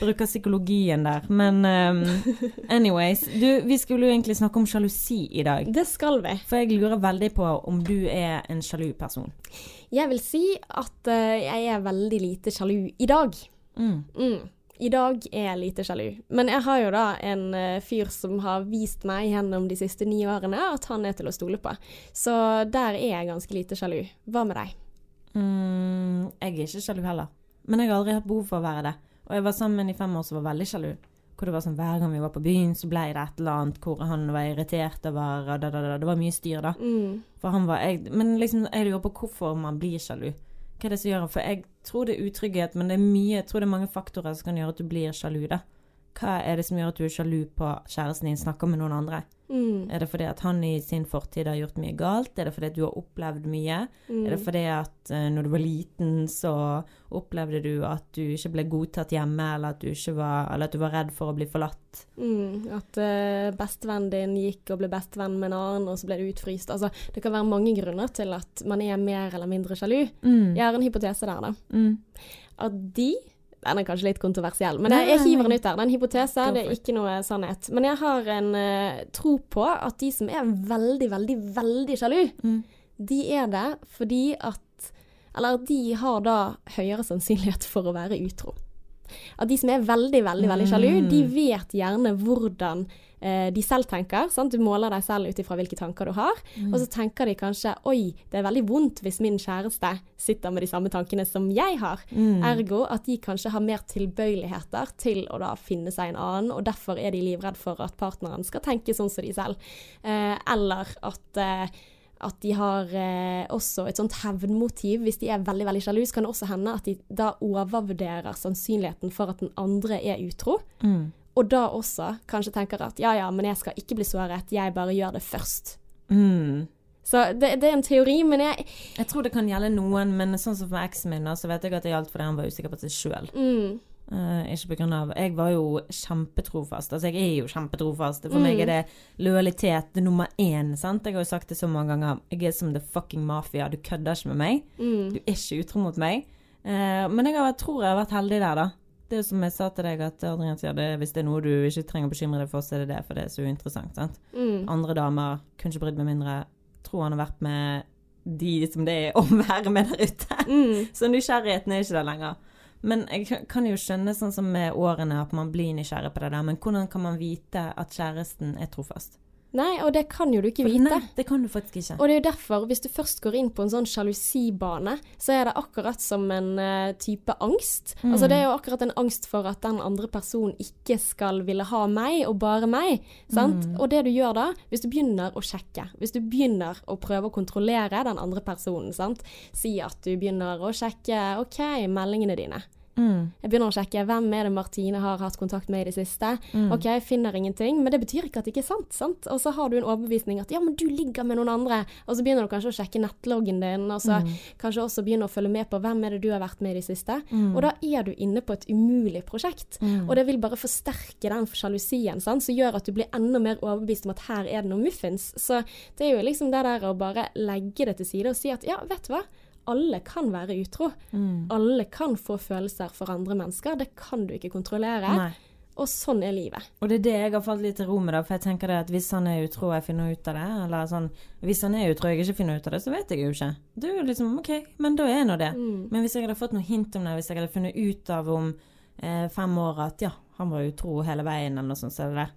Bruker psykologien der. Men um, anyways. Du, vi skulle jo egentlig snakke om sjalusi i dag. Det skal vi. For jeg lurer veldig på om du er en sjalu person. Jeg vil si at uh, jeg er veldig lite sjalu i dag. Mm. Mm. I dag er jeg lite sjalu. Men jeg har jo da en uh, fyr som har vist meg gjennom de siste ni årene at han er til å stole på. Så der er jeg ganske lite sjalu. Hva med deg? Mm, jeg er ikke sjalu heller. Men jeg har aldri hatt behov for å være det. Og jeg var sammen i fem år som var veldig sjalu. Hvor det var sånn Hver gang vi var på byen, så ble det et eller annet hvor han var irritert over og da, da, da. Det var mye styr, da. Mm. For han var jeg, Men liksom, jeg lurer på hvorfor man blir sjalu. Hva er det som gjør For jeg tror det er utrygghet, men det er mye, jeg tror det er mange faktorer som kan gjøre at du blir sjalu, da. Hva er det som gjør at du er sjalu på kjæresten din, snakker med noen andre? Mm. Er det fordi at han i sin fortid har gjort mye galt? Er det fordi at du har opplevd mye? Mm. Er det fordi at uh, når du var liten, så opplevde du at du ikke ble godtatt hjemme, eller at du, var, eller at du var redd for å bli forlatt? Mm, at uh, bestevennen din gikk og ble bestevenn med en annen, og så ble du utfryst. Altså, det kan være mange grunner til at man er mer eller mindre sjalu. Jeg har en hypotese der, da. Mm. At de Den er kanskje litt kontroversiell, men jeg, jeg hiver den ut der. Det er en hypotese, det er ikke noe sannhet. Men jeg har en uh, tro på at de som er veldig, veldig, veldig sjalu, Mm. de er det fordi at Eller de har da høyere sannsynlighet for å være utro. At de som er veldig, veldig veldig sjalu, Mm. de vet gjerne hvordan de selv tenker. Sant? Du måler deg selv ut ifra hvilke tanker du har. Mm. Og så tenker de kanskje oi, det er veldig vondt hvis min kjæreste sitter med de samme tankene som jeg har. Mm. Ergo at de kanskje har mer tilbøyeligheter til å da finne seg en annen, og derfor er de livredd for at partneren skal tenke sånn som de selv. Eh, eller at eh, at de har eh, også et sånt hevnmotiv. Hvis de er veldig veldig sjalu, så kan det også hende at de da overvurderer sannsynligheten for at den andre er utro. Mm. Og da også kanskje tenker at ja ja, men jeg skal ikke bli såret, jeg bare gjør det først. Mm. Så det, det er en teori, men jeg Jeg tror det kan gjelde noen, men sånn som for eksen min, så vet jeg at det gjaldt fordi han var usikker på seg sjøl. mm, ikke på grunn av Jeg var jo kjempetrofast. Altså, jeg er jo kjempetrofast. For Mm. meg er det lojalitet det nummer én, sant. Jeg har jo sagt det så mange ganger. Jeg er som the fucking mafia. Du kødder ikke med meg. mm, Du er ikke utro mot meg. Uh, men jeg har, tror jeg har vært heldig der, da. Det er som jeg sa til deg, at Adrian sier det, hvis det er noe du ikke trenger å bekymre deg for, så er det det, for det er så uinteressant. sant? mm. Andre damer kunne ikke brydd meg mindre. Tror han har vært med de som det er å være med der ute. Mm. Så nysgjerrigheten er ikke der lenger. Men jeg kan- kan jo skjønne sånn som med årene at man blir nysgjerrig på det der, men hvordan kan man vite at kjæresten er trofast? Nei, og det kan jo du ikke vite. Nei, det kan du faktisk ikke. Og det er jo derfor, hvis du først går inn på en sånn sjalusibane, så er det akkurat som en uh, type angst. Mm. Altså det er jo akkurat en angst for at den andre personen ikke skal ville ha meg, og bare meg. Sant? Mm. Og det du gjør da, hvis du begynner å sjekke, hvis du begynner å prøve å kontrollere den andre personen, sant? si at du begynner å sjekke OK, meldingene dine. Mm. Jeg begynner å sjekke hvem er det Martine har hatt kontakt med i det siste. Mm. Ok, jeg finner ingenting, men det betyr ikke at det ikke er sant. sant? Og så har du en overbevisning at ja, men du ligger med noen andre. Og så begynner du kanskje å sjekke nettloggen din, og så Mm. kanskje også begynner å følge med på hvem er det du har vært med i det siste. Mm. Og da er du inne på et umulig prosjekt. Mm. Og det vil bare forsterke den sjalusien, sant? som gjør at du blir enda mer overbevist om at her er det noe muffins. Så det er jo liksom det der å bare legge det til side og si at ja, vet du hva. Alle kan være utro. Mm. Alle kan få følelser for andre mennesker. Det kan du ikke kontrollere. Nei. Og sånn er livet. Og det er det jeg har falt litt til ro med, da. For jeg tenker det at hvis han er utro og jeg finner ut av det, eller sånn Hvis han er utro og jeg ikke finner ut av det, så vet jeg jo ikke. Det er jo liksom OK, men da er nå det. Mm. Men hvis jeg hadde fått noe hint om det, hvis jeg hadde funnet ut av om eh, fem år at ja, han var utro hele veien, eller noe sånt, så er det der.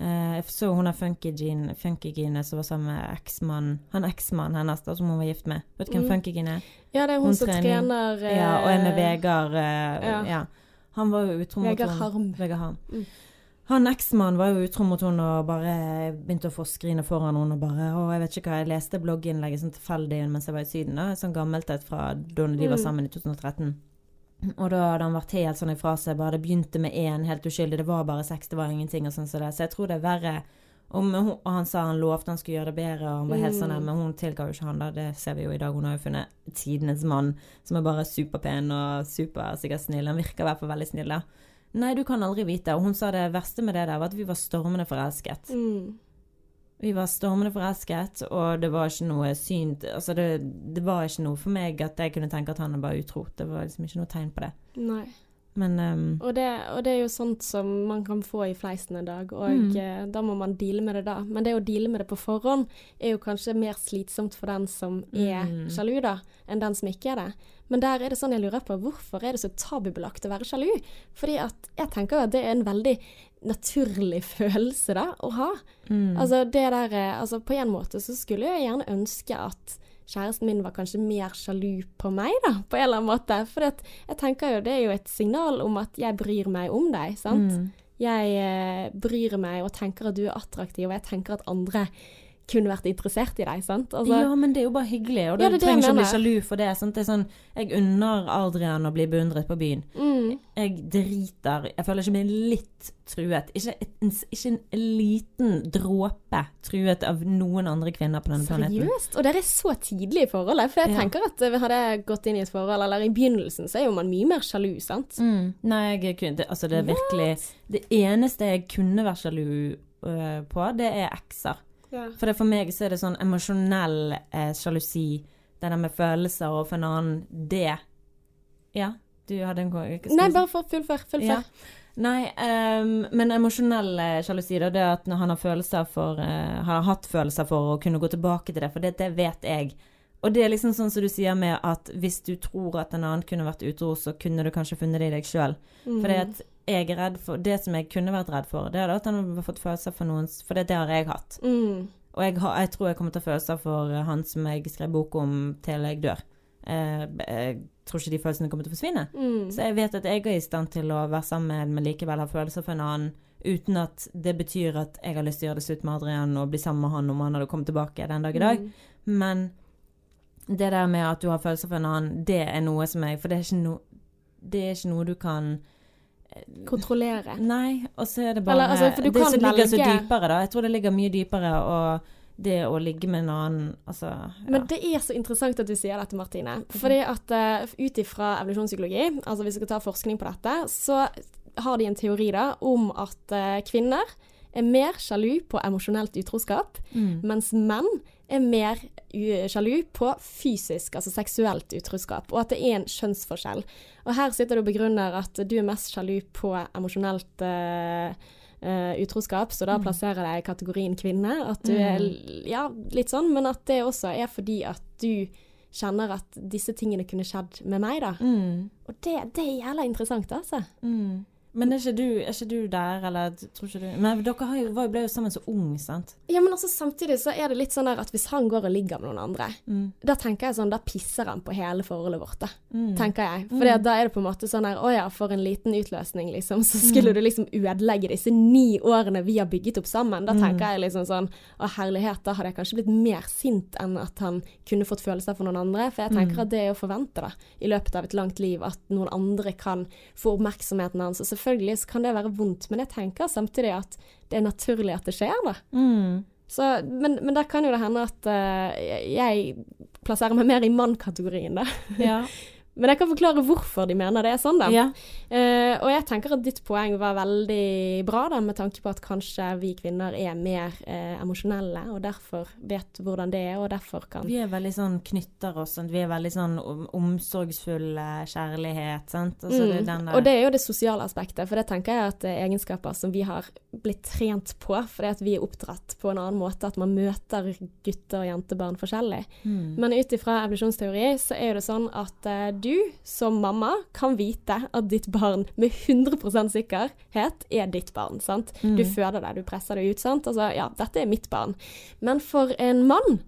Eh, jeg så hun har Funkygine funky som var sammen med eksmannen Han eksmannen hennes, da, som hun var gift med. Vet du hvem Mm. Funkygine er? Ja, det er hun, Hun som trener eh, Ja, og er med Vegard eh, ja. ja. Han var jo utro mot Vegard. Harm. Vegard Harm. Mm. Han eksmannen var jo utro mot henne og bare begynte å få skrine foran henne og bare Å, jeg vet ikke hva, jeg leste blogginnlegget sånn tilfeldig mens jeg var i Syden, da. Sånn gammelt et fra da de var Mm. sammen i 2013. Og da hadde han vært helt sånn ifra seg, bare det begynte med én, helt uskyldig, det var bare sex, det var ingenting og sånn som det. Så jeg tror det er verre. Men hun, og han sa han lovte han skulle gjøre det bedre, og han var helt Mm. sånn der, men hun tilga jo ikke han, da. Det ser vi jo i dag. Hun har jo funnet tidenes mann som er bare superpen og super sikkert snill. Han virker i hvert fall veldig snill, da. Nei, du kan aldri vite. Og hun sa det verste med det der var at vi var stormende forelsket. Mm. Vi var stormende forelsket, og det var ikke noe syn Altså, det, det var ikke noe for meg at jeg kunne tenke at han var utro. Det var liksom ikke noe tegn på det. Nei. Men um, Og det, og det er jo sånt som man kan få i fleisen en dag, og Mm. eh, da må man deale med det da. Men det å deale med det på forhånd er jo kanskje mer slitsomt for den som er Mm. sjalu, da, enn den som ikke er det. Men der er det sånn jeg lurer på, hvorfor er det så tabubelagt å være sjalu? Fordi at jeg tenker at det er en veldig naturlig følelse da, å ha. mm, Altså det der, eh, altså på en måte så skulle jeg gjerne ønske at kjæresten min var kanskje mer sjalu på meg, da, på en eller annen måte. For jeg tenker jo det er jo et signal om at jeg bryr meg om deg, sant. mm, Jeg eh, bryr meg og tenker at du er attraktiv, og jeg tenker at andre kunne vært interessert i deg, sant? Altså, ja, men det er jo bare hyggelig, og du Ja, er trenger ikke å bli sjalu for det. Sant? Det er sånn, jeg unner Adrian å bli beundret på byen. mm, Jeg driter Jeg føler ikke meg litt truet. Ikke en, ikke en liten dråpe truet av noen andre kvinner på denne planeten. seriøst? Og dere er så tidlig i forholdet. For jeg Ja. tenker at eh, hadde jeg gått inn i et forhold, eller i begynnelsen, så er jo man mye mer sjalu, sant? Mm. Nei, jeg kunne det, Altså, det er virkelig Det eneste jeg kunne vært sjalu øh, på, det er ekser. Ja. For det, for meg så er det sånn emosjonell eh, sjalusi. Det der med følelser overfor en annen, det Ja, du hadde en hva Nei, bare for fullfør. Ja. Nei, um, men emosjonell eh, sjalusi, da, det at når han har følelser for uh, Har hatt følelser for å kunne gå tilbake til det, for det, det vet jeg. Og det er liksom sånn som du sier med at hvis du tror at en annen kunne vært utro, så kunne du kanskje funnet det i deg sjøl. Mm. For jeg er redd for Det som jeg kunne vært redd for, det er at han har fått følelser for noen For det, det har jeg hatt. Mm. Og jeg, har, jeg tror jeg kommer til å følelser for eh, han som jeg skrev bok om til jeg dør. Eh, jeg tror ikke de følelsene kommer til å forsvinne. Mm. Så jeg vet at jeg er i stand til å være sammen med, men likevel ha følelser for en annen, uten at det betyr at jeg har lyst til å gjøre det slutt med Adrian og bli sammen med han om han hadde kommet tilbake den dag i dag. Mm. Men det der med at du har følelser for en annen, det er noe som jeg For det er ikke, no, det er ikke noe du kan Kontrollere. Nei, og så er det bare Eller, altså, Det kan som ligger så dypere, da. Jeg tror det ligger mye dypere, å det å ligge med en annen Altså ja. Men det er så interessant at du sier dette, Martine. Fordi at uh, ut ifra evolusjonspsykologi, altså hvis vi skal ta forskning på dette, så har de en teori da om at uh, kvinner er mer sjalu på emosjonelt utroskap, Mm. mens menn er mer sjalu på fysisk, altså seksuelt utroskap, og at det er en kjønnsforskjell. Og her sitter du og begrunner at du er mest sjalu på emosjonelt uh, utroskap, så da Mm. plasserer jeg deg i kategorien kvinne. At du er ja, litt sånn, men at det også er fordi at du kjenner at disse tingene kunne skjedd med meg, da. Mm. Og det, det er jævla interessant, altså. Mm. Men er ikke, du, er ikke du der, eller tror ikke du Men dere har jo, ble jo sammen så ung, sant? Ja, men altså samtidig så er det litt sånn der at hvis han går og ligger med noen andre, Mm. da tenker jeg sånn, da pisser han på hele forholdet vårt, da. Mm. tenker jeg. For da er det på en måte sånn her Å ja, for en liten utløsning, liksom. Så skulle du liksom ødelegge disse ni årene vi har bygget opp sammen. Da tenker jeg liksom sånn Å herlighet, da hadde jeg kanskje blitt mer sint enn at han kunne fått følelser for noen andre. For jeg tenker at det er å forvente, da, i løpet av et langt liv, at noen andre kan få oppmerksomheten hans. Og selvfølgelig kan det være vondt, men jeg tenker samtidig at det er naturlig at det skjer, da. Mm. Så, men, men der kan jo det hende at uh, jeg plasserer meg mer i mann-kategorien, da. Ja. Men jeg kan forklare hvorfor de mener det er sånn, da. ja. Uh, og jeg tenker at ditt poeng var veldig bra, da, med tanke på at kanskje vi kvinner er mer uh, emosjonelle, og derfor vet hvordan det er, og derfor kan Vi er veldig sånn knytter oss, sant? vi er veldig sånn om- omsorgsfulle kjærlighet, sant. Altså, det Mm. den der Og det er jo det sosiale aspektet, for det tenker jeg at det er egenskaper som vi har blitt trent på, fordi at vi er oppdratt på en annen måte, at man møter gutter og jentebarn forskjellig. Mm. Men ut ifra evolusjonsteori så er det sånn at eh, du som mamma kan vite at ditt barn med 100 sikkerhet er ditt barn. sant? Mm. Du føder det, du presser det ut. sant? Altså, ja, dette er mitt barn. Men for en mann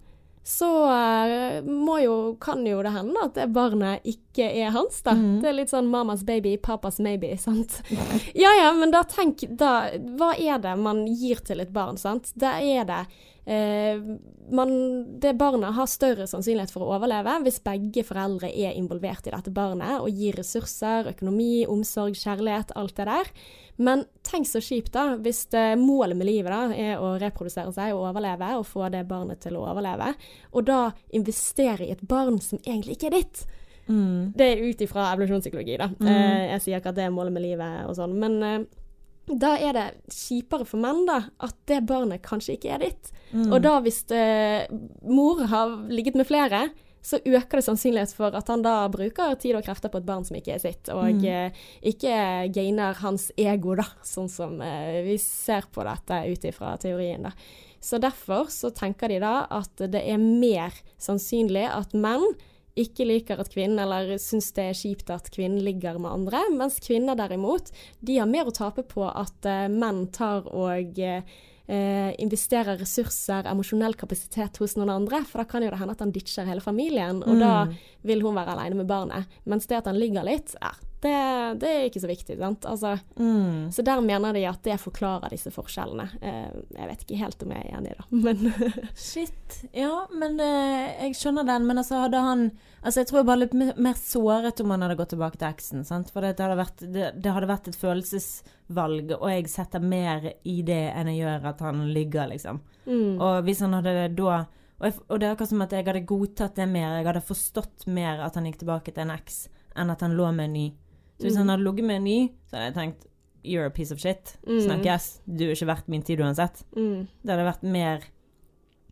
så eh, må jo, kan jo det hende at det barnet ikke er hans, da. Mm. Det er litt sånn mamas baby, papas maybe, sant. Ja ja, men da tenk, da Hva er det man gir til et barn, sant? Da er det eh, man, Det barnet har større sannsynlighet for å overleve hvis begge foreldre er involvert i dette barnet og gir ressurser, økonomi, omsorg, kjærlighet, alt det der. Men tenk så kjipt, da, hvis det, målet med livet da, er å reprodusere seg og overleve, og få det barnet til å overleve, og da investere i et barn som egentlig ikke er ditt. Mm. Det er ut ifra evolusjonspsykologi, da. Eh, jeg sier ikke at det er målet med livet og sånn, men eh, da er det kjipere for menn, da, at det barnet kanskje ikke er ditt. Mm. Og da hvis det, mor har ligget med flere, så øker det sannsynlighet for at han da bruker tid og krefter på et barn som ikke er sitt, og Mm. eh, ikke gainer hans ego, da, sånn som eh, vi ser på dette ut ifra teorien, da. Så derfor så tenker de da at det er mer sannsynlig at menn ikke liker at kvinnen, eller syns det er kjipt at kvinnen ligger med andre, mens kvinner derimot, de har mer å tape på at uh, menn tar og eh, investerer ressurser, emosjonell kapasitet hos noen andre, for da kan jo det hende at han ditcher hele familien, og da Mm. vil hun være alene med barnet. Mens det at han ligger litt, ja, det, det er ikke så viktig, sant. Altså, Mm. Så der mener de at det forklarer disse forskjellene. Eh, jeg vet ikke helt om jeg er enig, da, men Shit. Ja, men eh, jeg skjønner den. Men altså, hadde han Altså, jeg tror jeg bare litt mer mer såret om han hadde gått tilbake til eksen. Sant? For det hadde, vært, det, det hadde vært et følelsesvalg, og jeg setter mer i det enn jeg gjør at han ligger, liksom. mm. Og hvis han hadde da og, jeg, og det er akkurat som at jeg hadde godtatt det mer. Jeg hadde forstått mer at han gikk tilbake til en eks, enn at han lå med en ny. Så hvis Mm. han hadde ligget med en ny, så hadde jeg tenkt You're a piece of shit. Mm. Snakkes. Du er ikke verdt min tid uansett. Mm. Det hadde vært mer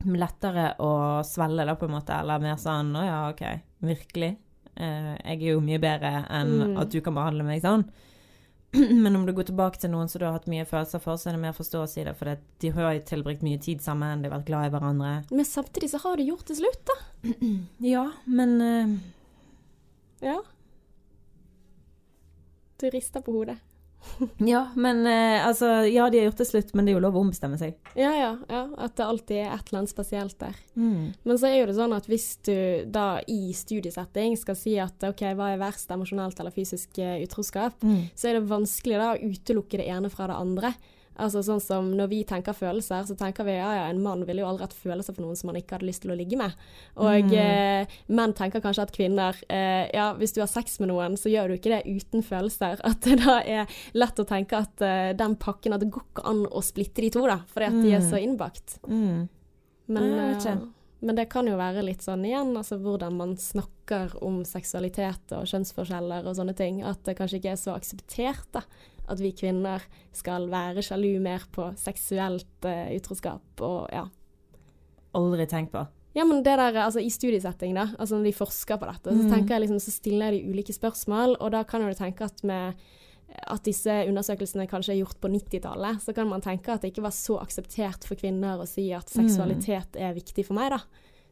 lettere å svelle, da, på en måte. Eller mer sånn Å ja, OK. Virkelig. Uh, jeg er jo mye bedre enn Mm. at du kan behandle meg sånn. Men om du går tilbake til noen som du har hatt mye følelser for, så er det mer forståelse i det. For det, de har jo tilbrakt mye tid sammen, de har vært glad i hverandre. Men samtidig så har de gjort det slutt, da. Ja, men uh, Ja. Du rister på hodet. Ja, men eh, altså Ja, de har gjort det slutt, men det er jo lov å ombestemme seg. Ja, ja, ja. At det alltid er et eller annet spesielt der. Mm. Men så er jo det sånn at hvis du da i studiesetting skal si at OK, hva er verst, emosjonelt eller fysisk eh, utroskap, Mm. så er det vanskelig da å utelukke det ene fra det andre. Altså sånn som Når vi tenker følelser, så tenker vi ja ja, en mann ville jo aldri hatt følelser for noen som han ikke hadde lyst til å ligge med. Og Mm. eh, menn tenker kanskje at kvinner eh, Ja, hvis du har sex med noen, så gjør du ikke det uten følelser. At det da er lett å tenke at eh, den pakken At det går ikke an å splitte de to, da, fordi at de er Mm. så innbakt. Mm. Men, Nei, eh, men det kan jo være litt sånn igjen, altså hvordan man snakker om seksualitet og kjønnsforskjeller og sånne ting. At det kanskje ikke er så akseptert da, at vi kvinner skal være sjalu mer på seksuelt uh, utroskap og ja. Aldri tenkt på. Ja, men det der, altså I studiesetting, da, altså når de forsker på dette, så Mm. tenker jeg liksom, så stiller de ulike spørsmål. Og da kan du tenke at med at disse undersøkelsene kanskje er gjort på 90-tallet, så kan man tenke at det ikke var så akseptert for kvinner å si at Mm. seksualitet er viktig for meg, da.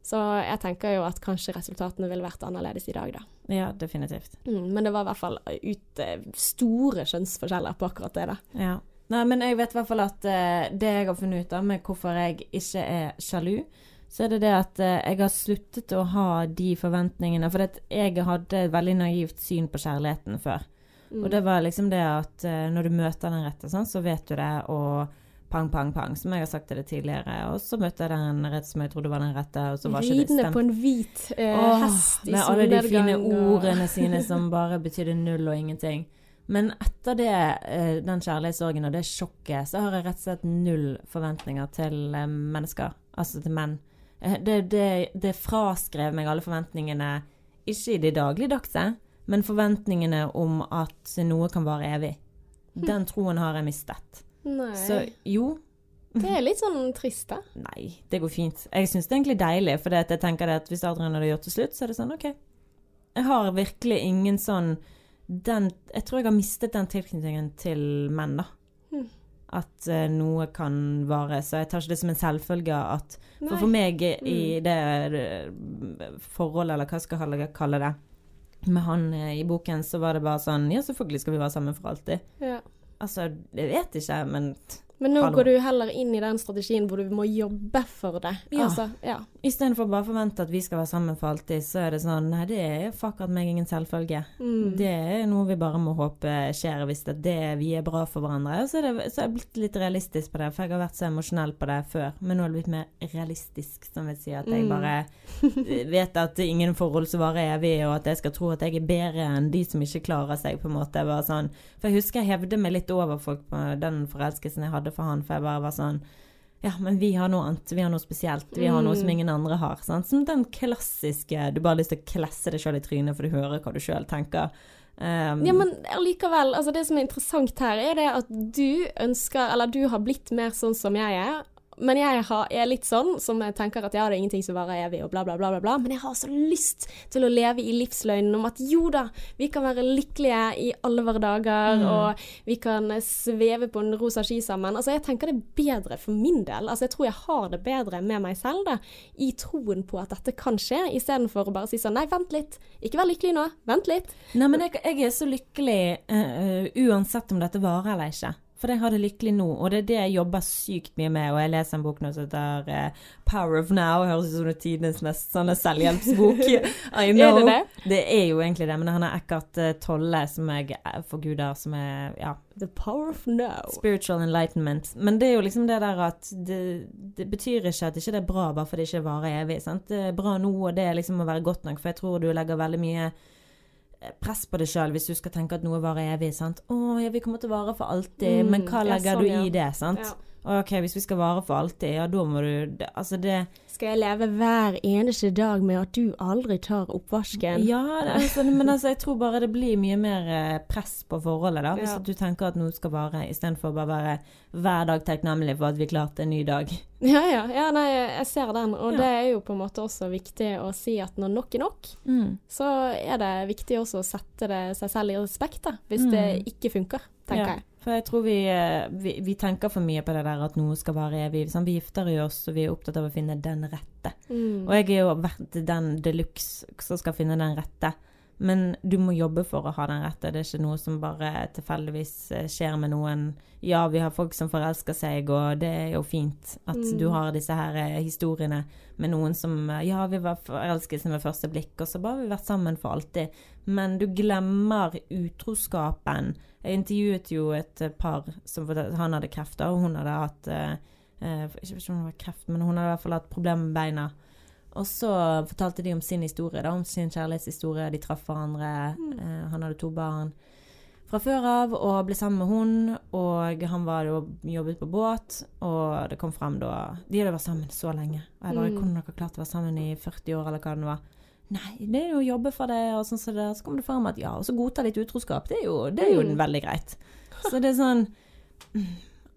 Så jeg tenker jo at kanskje resultatene ville vært annerledes i dag, da. Ja, definitivt. Mm, men det var i hvert fall ut, eh, store kjønnsforskjeller på akkurat det, da. Ja. Nei, men jeg vet i hvert fall at uh, det jeg har funnet ut av med hvorfor jeg ikke er sjalu, så er det det at uh, jeg har sluttet å ha de forventningene. For jeg hadde et veldig naivt syn på kjærligheten før. Mm. Og det var liksom det at uh, når du møter den rette, sånn, så vet du det, og pang, pang, pang, som jeg har sagt til det tidligere. Og så møtte jeg den rette som jeg trodde var den rette, og så var ikke det Ridende stemt. på en hvit eh, Åh, hest i med alle de fine solnedgang og- ordene sine som bare betydde null og ingenting. Men etter det, eh, den kjærlighetssorgen og det sjokket, så har jeg rett og slett null forventninger til eh, mennesker. Altså til menn. Eh, Det, det, det fraskrev meg alle forventningene, ikke i det dagligdagse, men forventningene om at noe kan vare evig. Den troen har jeg mistet. Nei. Så jo, Det er litt sånn trist, da. Nei, det går fint. Jeg syns det er egentlig deilig, for jeg tenker at hvis Adrian hadde gjort det slutt, så er det sånn OK. Jeg har virkelig ingen sånn den Jeg tror jeg har mistet den tilknytningen til menn, da. Hmm. At uh, noe kan vare. Så jeg tar ikke det som en selvfølge at For for meg i- Mm. det eh, forholdet, eller hva skal jeg kalle det, med han eh, i boken, så var det bare sånn Ja, selvfølgelig skal vi være sammen for alltid. Ja. Altså, jeg vet ikke, men Men nå Hallo. går du heller inn i den strategien hvor du må jobbe for det. Ja. Altså, ja. Istedenfor bare å forvente at vi skal være sammen for alltid, så er det sånn Nei, det er fuck at meg ingen selvfølge. Mm. Det er noe vi bare må håpe skjer hvis det er det vi er bra for hverandre. Så, er det, så har jeg blitt litt realistisk på det, for jeg har vært så emosjonell på det før. Men nå er det blitt mer realistisk, som vil si at jeg Mm. bare vet at er ingen forhold som varer evig, og at jeg skal tro at jeg er bedre enn de som ikke klarer seg, på en måte. Bare sånn. For jeg husker jeg hevde meg litt over folk på den forelskelsen jeg hadde for han, for jeg bare var sånn ja, men vi har noe annet, vi har noe spesielt, vi har noe Mm. som ingen andre har. Sant? Som den klassiske Du bare har lyst til å klesse deg sjøl i trynet for du hører hva du sjøl tenker. Um, Ja, men allikevel, altså det som er interessant her, er det at du ønsker, eller du har blitt mer sånn som jeg er. Men jeg har, er litt sånn som jeg tenker at ja, det er ingenting som varer evig, og bla, bla, bla, bla, bla. Men jeg har så lyst til å leve i livsløgnen om at jo da, vi kan være lykkelige i alle våre dager, Mm. og vi kan sveve på en rosa ski sammen. Altså, jeg tenker det er bedre for min del. Altså, jeg tror jeg har det bedre med meg selv, da, i troen på at dette kan skje, istedenfor å bare si sånn nei, vent litt, ikke vær lykkelig nå, vent litt. Nei, men jeg, jeg er så lykkelig uh, uansett om dette varer eller ikke. For jeg har det lykkelig nå, og det er det jeg jobber sykt mye med. Og jeg leser en bok nå som heter uh, Power of Now. Høres ut som det er tidenes mest sånne selvhjelpsbok. I know. Er det det? Det er jo egentlig det, men han er Eckhart uh, Tolle som jeg forguder, som er ja. The power of now. Spiritual enlightenment. Men det er jo liksom det der at det, det betyr ikke at det ikke er bra bare fordi det ikke varer evig. sant? Det er bra nå, og det er liksom å være godt nok, for jeg tror du legger veldig mye press på deg sjøl hvis du skal tenke at noe varer evig. sant? 'Å ja, vi kommer til å vare for alltid', Mm, men hva legger sånn, du i det? sant? Ja. OK, hvis vi skal vare for alltid, ja da må du det, Altså det Skal jeg leve hver eneste dag med at du aldri tar oppvasken? Ja, altså, men altså, jeg tror bare det blir mye mer eh, press på forholdet, da. Hvis Ja. du tenker at noe skal vare, istedenfor bare være hver dag takknemlig for at vi klarte en ny dag. Ja, ja. ja nei, jeg ser den. Og Ja. det er jo på en måte også viktig å si at når nok er nok, så er det viktig også å sette det seg selv i respekt, da. Hvis Mm. det ikke funker, tenker jeg. For jeg tror vi, eh, vi, vi tenker for mye på det der at noe skal vare evig. Sånn, vi gifter oss, og vi er opptatt av å finne den rette. Mm. Og jeg er jo vært den de luxe som skal finne den rette. Men du må jobbe for å ha den rette. Det er ikke noe som bare tilfeldigvis eh, skjer med noen. Ja, vi har folk som forelsker seg, og det er jo fint at Mm. du har disse her eh, historiene med noen som Ja, vi var forelsket med første blikk, og så bare har vi vært sammen for alltid. Men du glemmer utroskapen. Jeg intervjuet jo et eh, par som Han hadde kreft, og hun hadde hatt eh, eh, Ikke om det var kreft, men hun hadde i hvert fall hatt problemer med beina. Og så fortalte de om sin historie, da, om sin kjærlighetshistorie. De traff hverandre. Eh, han hadde to barn fra før av og ble sammen med hun. Og han var jo jobbet på båt, og det kom frem da De hadde vært sammen så lenge. Og jeg bare Mm. Hvordan dere klart å være sammen i 40 år, eller hva det var. Nei, det er jo å jobbe for det, og sånn som det. Så kommer det fram at ja, og så godta litt utroskap. Det er jo, det er jo Mm. veldig greit. Så det er sånn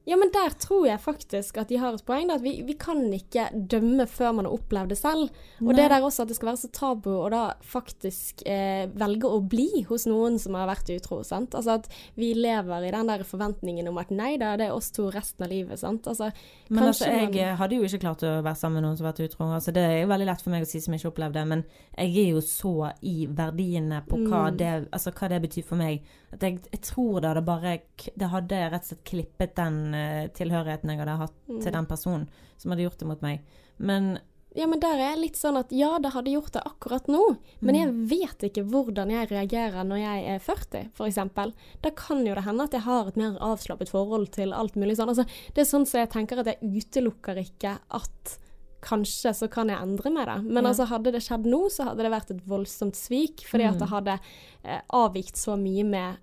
Ja, men der tror jeg faktisk at de har et poeng. Da, at vi, vi kan ikke dømme før man har opplevd det selv. Og Nei. det der også at det skal være så tabu å da faktisk eh, velge å bli hos noen som har vært utro. sant? Altså at vi lever i den der forventningen om at nei da, det er oss to resten av livet. sant? Altså, Men altså, jeg man- hadde jo ikke klart å være sammen med noen som har vært utro. Altså, det er jo veldig lett for meg å si som ikke opplevde det, men jeg er jo så i verdiene på hva, Mm. det, altså, hva det betyr for meg. At jeg, jeg tror det hadde bare Det hadde rett og slett klippet den tilhørigheten jeg hadde hatt Mm. til den personen som hadde gjort det mot meg. Men Ja, men der er jeg litt sånn at ja, det hadde gjort det akkurat nå, men jeg Mm. vet ikke hvordan jeg reagerer når jeg er 40, f.eks. Da kan jo det hende at jeg har et mer avslappet forhold til alt mulig sånn. Altså, det er sånn så jeg tenker at jeg utelukker ikke at kanskje så kan jeg endre meg da. Men Ja. altså, hadde det skjedd nå, så hadde det vært et voldsomt svik, fordi at Mm. det hadde eh, avvikt så mye med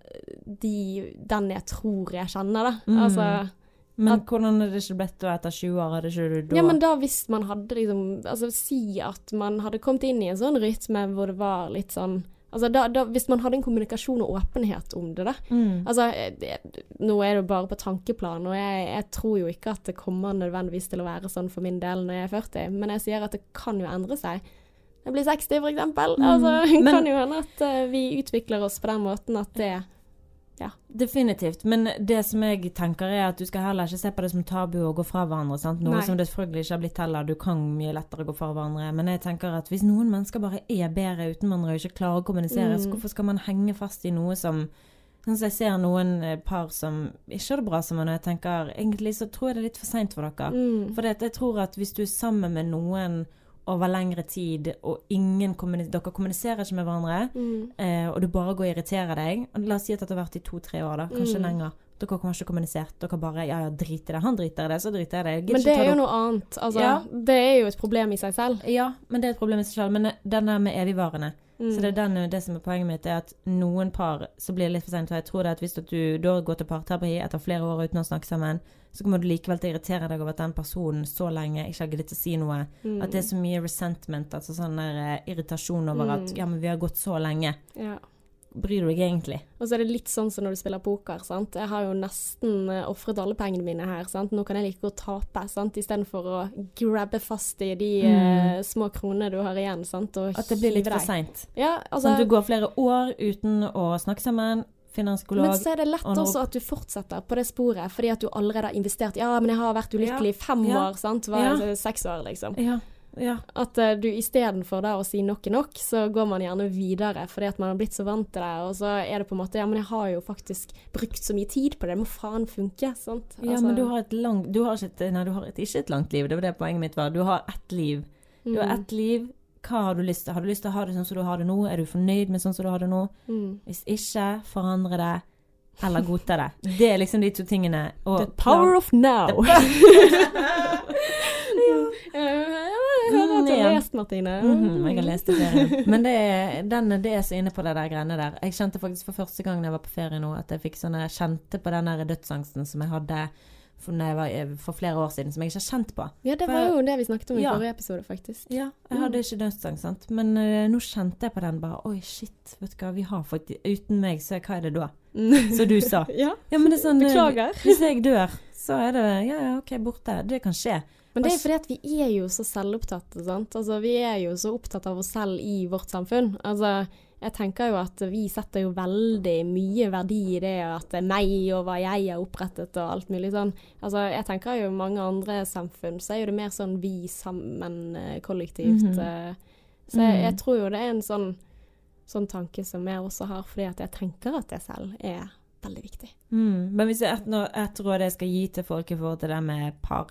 de, den jeg tror jeg kjenner, da. Mm. Altså Men At- hvordan er det ikke blitt da etter 20 år? Hadde ikke du da Ja, men da hvis man hadde liksom Altså si at man hadde kommet inn i en sånn rytme hvor det var litt sånn Altså da, da Hvis man hadde en kommunikasjon og åpenhet om det, da. mm. Altså det, Nå er det jo bare på tankeplan, og jeg, jeg tror jo ikke at det kommer nødvendigvis til å være sånn for min del når jeg er 40, men jeg sier at det kan jo endre seg. Jeg blir 60, for eksempel. Mm. Altså, det kan jo hende at eh, vi utvikler oss på den måten at det Definitivt. Men det som jeg tenker er at du skal heller ikke se på det som tabu å gå fra hverandre. Sant? Noe Nei. som det selvfølgelig ikke har blitt heller. Du kan mye lettere gå fra hverandre. Men jeg tenker at hvis noen mennesker bare er bedre uten hverandre og ikke klarer å kommunisere, Mm. så hvorfor skal man henge fast i noe som Sånn som jeg ser noen eh, par som ikke har det bra sammen, og jeg tenker egentlig så tror jeg det er litt for seint for dere. mm. For jeg tror at hvis du er sammen med noen over lengre tid, og ingen kommunis dere kommuniserer ikke med hverandre, Mm. eh, og du bare går og irriterer deg og La oss si at det har vært i to-tre år, da, kanskje Mm. lenger. Dere har kanskje kommunisert. Dere bare Ja, ja, drit i det. Han driter i det, så driter jeg i det. Men det er jo noe annet. Altså, Ja. Det er jo et problem i seg selv. Ja, men det er et problem i seg selv. Men denne med evigvarende Mm. Så det er den, det som er poenget mitt, er at noen par så blir det litt for seint. Og jeg tror det at hvis du da går til parterapi etter flere år uten å snakke sammen, så kommer du likevel til å irritere deg over at den personen så lenge ikke har giddet å si noe. Mm. At det er så mye resentment, altså sånn der eh, irritasjon over at Mm. ja, men vi har gått så lenge. ja. Bryr du deg egentlig? Og så er det litt sånn som når du spiller poker. sant? Jeg har jo nesten uh, ofret alle pengene mine her. sant? Nå kan jeg like godt tape, sant? istedenfor å grabbe fast i de Mm. uh, små kronene du har igjen. sant? Og At det blir litt for seint. Ja, altså, Sånn du går flere år uten å snakke sammen, finner men så er det lett og også at du fortsetter på det sporet, fordi at du allerede har investert. Ja, men jeg har vært ulykkelig i fem Ja. år, sant. Var Ja. seks år, liksom. Ja. Ja. At uh, du istedenfor å si nok er nok, så går man gjerne videre fordi at man har blitt så vant til det. Og så er det på en måte Ja, men jeg har jo faktisk brukt så mye tid på det, det må faen funke. Sant? ja, Altså- men du har et langt Du har ikke et, nei, du har et, ikke et langt liv. Det var det poenget mitt var. Du har ett liv. Du har Mm. ett liv. Hva har du lyst til? Har du lyst til å ha det sånn som du har det nå? Er du fornøyd med sånn som du har det nå? Mm. Hvis ikke, forandre det. Eller godta det. Det er liksom de to tingene. Og The power of now. Jeg hører at du har Mm, lest, Martine. Mhm, jeg har lest det flere. Men det er, den, det er så inne på det der greiene der. Jeg kjente faktisk for første gang jeg var på ferie nå, at jeg fikk sånne, kjente på den der dødsangsten som jeg hadde for, var, for flere år siden, som jeg ikke har kjent på. Ja, det var for, jo det vi snakket om i Ja. forrige episode, faktisk. Ja, jeg hadde ikke dødsangst, sant. Men uh, nå kjente jeg på den bare Oi, shit, vet du hva, vi har fått Uten meg, så hva er det da? Som du sa. Ja, Ja, men det sånn eh, beklager. Hvis jeg dør, så er det Ja, ja, OK, borte. Det kan skje. Men det er fordi at vi er jo så selvopptatte, sant. Altså, vi er jo så opptatt av oss selv i vårt samfunn. Altså, jeg tenker jo at vi setter jo veldig mye verdi i det at det er meg og hva jeg har opprettet og alt mulig sånn. Altså, jeg tenker jo mange andre samfunn så er jo det mer sånn vi sammen, eh, kollektivt. Mm -hmm. Så jeg, Mhm. jeg tror jo det er en sånn, sånn tanke som jeg også har, fordi at jeg tenker at det selv er veldig viktig. Mm. Men hvis det er et, et råd jeg skal gi til folk i forhold til det med par,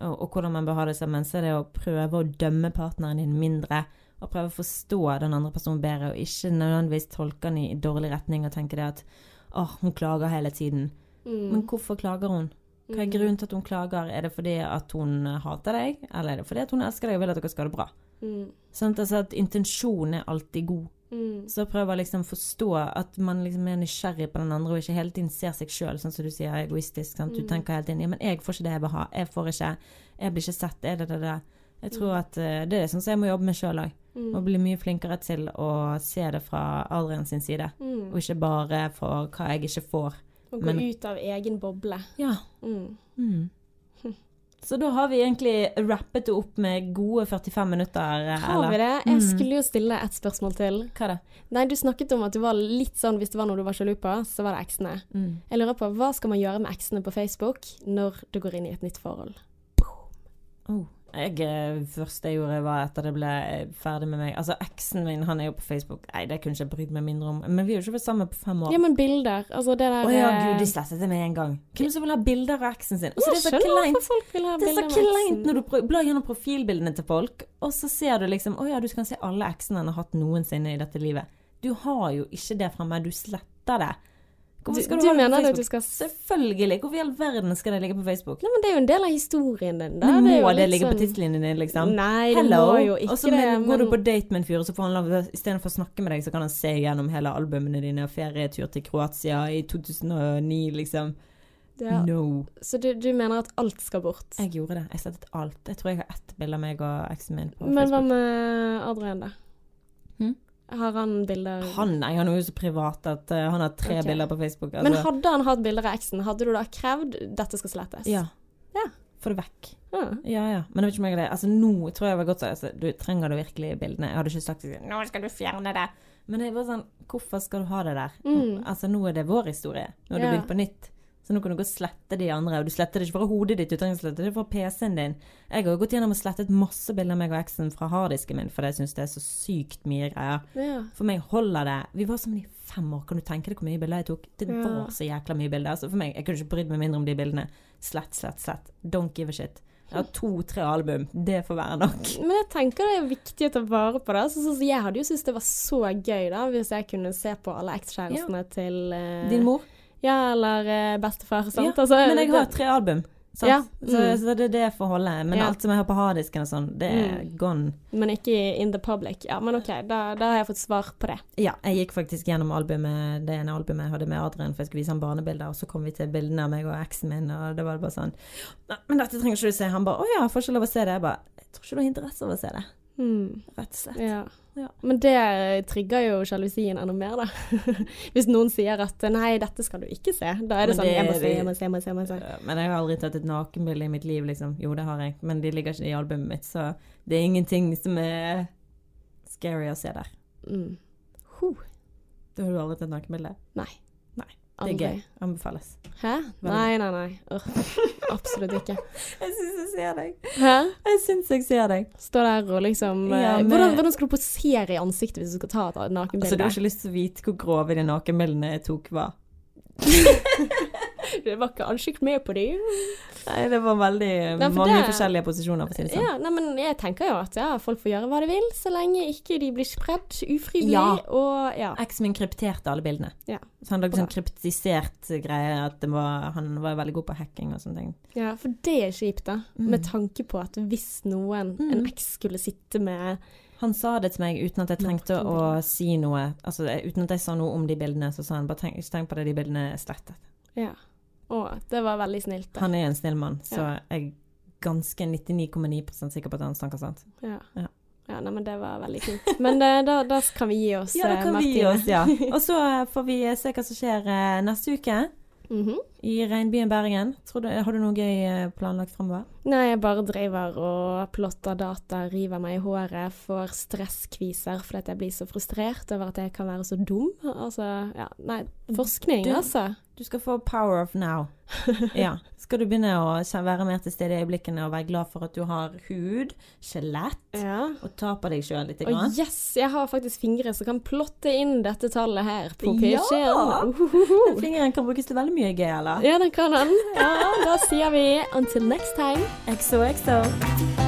og, og hvordan man bør ha det sammen, så er det å prøve å dømme partneren din mindre. Og prøve å forstå den andre personen bedre, og ikke nødvendigvis tolke den i dårlig retning og tenke det at åh, hun klager hele tiden. Mm. Men hvorfor klager hun? Hva er grunnen til at hun klager? Er det fordi at hun hater deg, eller er det fordi at hun elsker deg og vil at dere skal ha det bra? Mm. Sånn, altså at intensjonen er alltid god. Mm. Så prøv å liksom forstå at man liksom er nysgjerrig på den andre, og ikke hele tiden ser seg sjøl, sånn som du sier, egoistisk. Sant? Du Mm. tenker hele tiden ja, men jeg får ikke det jeg vil ha. Jeg får ikke Jeg blir ikke sett. Er det det, det? Jeg tror at uh, det er sånn som jeg må jobbe med sjøl òg. Mm. Og bli mye flinkere til å se det fra Adrian sin side. Mm. Og ikke bare for hva jeg ikke får. Å gå Men- ut av egen boble. Ja. Mm. Så da har vi egentlig rappet det opp med gode 45 minutter. Eller? Har vi det? Jeg Mm. skulle jo stille et spørsmål til. Hva da? Nei, Du snakket om at du var litt sånn hvis det var noe du var sjalu på, så var det eksene. Mm. Jeg lurer på, Hva skal man gjøre med eksene på Facebook når du går inn i et nytt forhold? Oh. Jeg, eh, første jeg gjorde, var etter det ble eh, ferdig med meg Altså, eksen min, han er jo på Facebook. Nei, det kunne jeg ikke brydd meg mindre om. Men vi er jo ikke vært sammen på fem år. Ja, men bilder. Altså det der Å ja, eh, gud, de slettet det med en gang. Hvem som vil ha bilder av eksen sin? Altså, det er så kleint. Det er så kleint når du blar gjennom profilbildene til folk, og så ser du liksom Å ja, du kan se alle eksene han har hatt noensinne i dette livet. Du har jo ikke det fremme, du sletter det. Du, Hvorfor skal du du, det mener på at du skal Selvfølgelig. Hvorfor i all verden skal det ligge på Facebook? Nei, men Det er jo en del av historien din. Da. Men Det må jo det ligge ligge på sånn- tidslinjen din, liksom? Nei, det Hello! må jo ikke Også, men, det. men, går men- du på date med en fyr, og så får han lov istedenfor å snakke med deg, så kan han se gjennom hele albumene dine og ferietur til Kroatia i 2009, liksom. ja. No. Så du, du mener at alt skal bort? Jeg gjorde det. Jeg slettet alt. Jeg tror jeg har ett bilde av meg og eksen min på Men hva med Adrian, da? Hm? Har han bilder Han nei, han er jo så privat at uh, han har tre okay. bilder på Facebook. Altså. Men hadde han hatt bilder av eksen, hadde du da krevd dette skal slettes? Ja. Ja. Få det vekk. Ja. Ja, ja. Men jeg vet ikke om jeg har det. Altså, nå tror jeg det var godt sagt. Altså, du trenger du virkelig bildene. Jeg hadde ikke sagt sånn, nå skal du fjerne det. Men det var sånn, hvorfor skal du ha det der? Mm. Altså, nå er det vår historie. Nå har du Ja. begynt på nytt. Så nå kan du gå og slette de andre. Og du sletter det ikke fra hodet ditt, du slette det fra PC-en din. Jeg har gått gjennom og slettet masse bilder av meg og eksen fra harddisken min, for jeg syns det er så sykt mye greier. Ja. For meg holder det Vi var sammen i fem år. Kan du tenke deg hvor mye bilder jeg tok? Det Ja. var så jækla mye bilder. Så for meg, Jeg kunne ikke brydd meg mindre om de bildene. Slett, slett, slett. Don't give a shit. Jeg har to-tre album. Det får være nok. Men jeg tenker det er viktig å ta vare på det. Så, så, så jeg hadde jo syntes det var så gøy da, hvis jeg kunne se på alle ekskjærestene til uh... Din mor? Ja, eller eh, bestefar. Sant? Ja, Altså, Men jeg har tre album. Sant? Ja, Så, mm. så det er det får holde. Men Ja. alt som jeg har på harddisken og sånn, det er Mm. gone. Men ikke in the public. Ja, men OK, da, da har jeg fått svar på det. Ja, jeg gikk faktisk gjennom albumet, det ene albumet jeg hadde med Adrian, for jeg skulle vise ham barnebilder, og så kom vi til bildene av meg og eksen min, og det var bare sånn men dette trenger ikke du se. Han bare Å ja, får ikke lov å se det. Jeg bare Jeg tror ikke du har interesse av å se det. Mm. Rett og slett. Ja. Ja. Men det trigger jo sjalusien enda mer, da. Hvis noen sier at 'nei, dette skal du ikke se', da er det sånn det- 'jeg må se, jeg må se, jeg må se'. Jeg må se. Men jeg har aldri tatt et nakenbilde i mitt liv, liksom. Jo, det har jeg, men de ligger ikke i albumet mitt, så det er ingenting som er scary å se der. Mm. Huh. Da har du aldri tatt nakenbilde? Nei. Det er gøy. Anbefales. Hæ? Nei, nei, nei. Ugh, absolutt ikke. Jeg syns jeg ser deg. Hæ? Jeg syns jeg ser deg. Stå der og liksom eh, Ja, men- hvordan, hvordan skal du posere i ansiktet hvis du skal ta et nakenbilde? Altså, du har ikke lyst til å vite hvor grove de nakenbildene jeg tok var. Det var ikke ansikt med på dem. Nei, det var veldig Nei, for mange det- forskjellige posisjoner, for å si det sånn. Ja, nei, men jeg tenker jo at ja, folk får gjøre hva de vil, så lenge ikke de blir spredd ufrivillig. Ja. Og ja. Eksen min krypterte alle bildene. Ja. Så han lagde en sånn kryptisert greie at det var, han var veldig god på hacking og sånne ting. ja, for det er kjipt, da. Mm. Med tanke på at hvis noen, en Mm. eks, skulle sitte med Han sa det til meg uten at jeg trengte å si noe. Altså uten at jeg sa noe om de bildene, så sa han bare tenk, tenk på det, de bildene er slettet. Ja. Å, det var veldig snilt. Da. Han er en snill mann, så Ja. jeg er ganske 99,9% sikker på at han snakker sant. Ja. Ja. Ja, nei, men det var veldig fint. Men det, da, da kan vi gi oss, Ja, da kan kan vi gi oss, ja. Og så eh, får vi se hva som skjer eh, neste uke Mhm. i regnbyen Bergen. Tror du, har du noe gøy eh, planlagt fremover? Nei, jeg bare driver og plotter data, river meg i håret, får stresskviser fordi jeg blir så frustrert over at jeg kan være så dum. Altså, ja, nei, forskning, Du- altså. Du skal få power of now. Ja. Skal du begynne å være mer til stede i øyeblikkene og være glad for at du har hud, skjelett, Ja. og ta på deg sjøl litt? Og yes, jeg har faktisk fingre som kan plotte inn dette tallet her på Ja! PC-en. Den fingeren kan brukes til veldig mye gøy, eller? Ja, den kan den. Ja, da sier vi until next time. XOXO.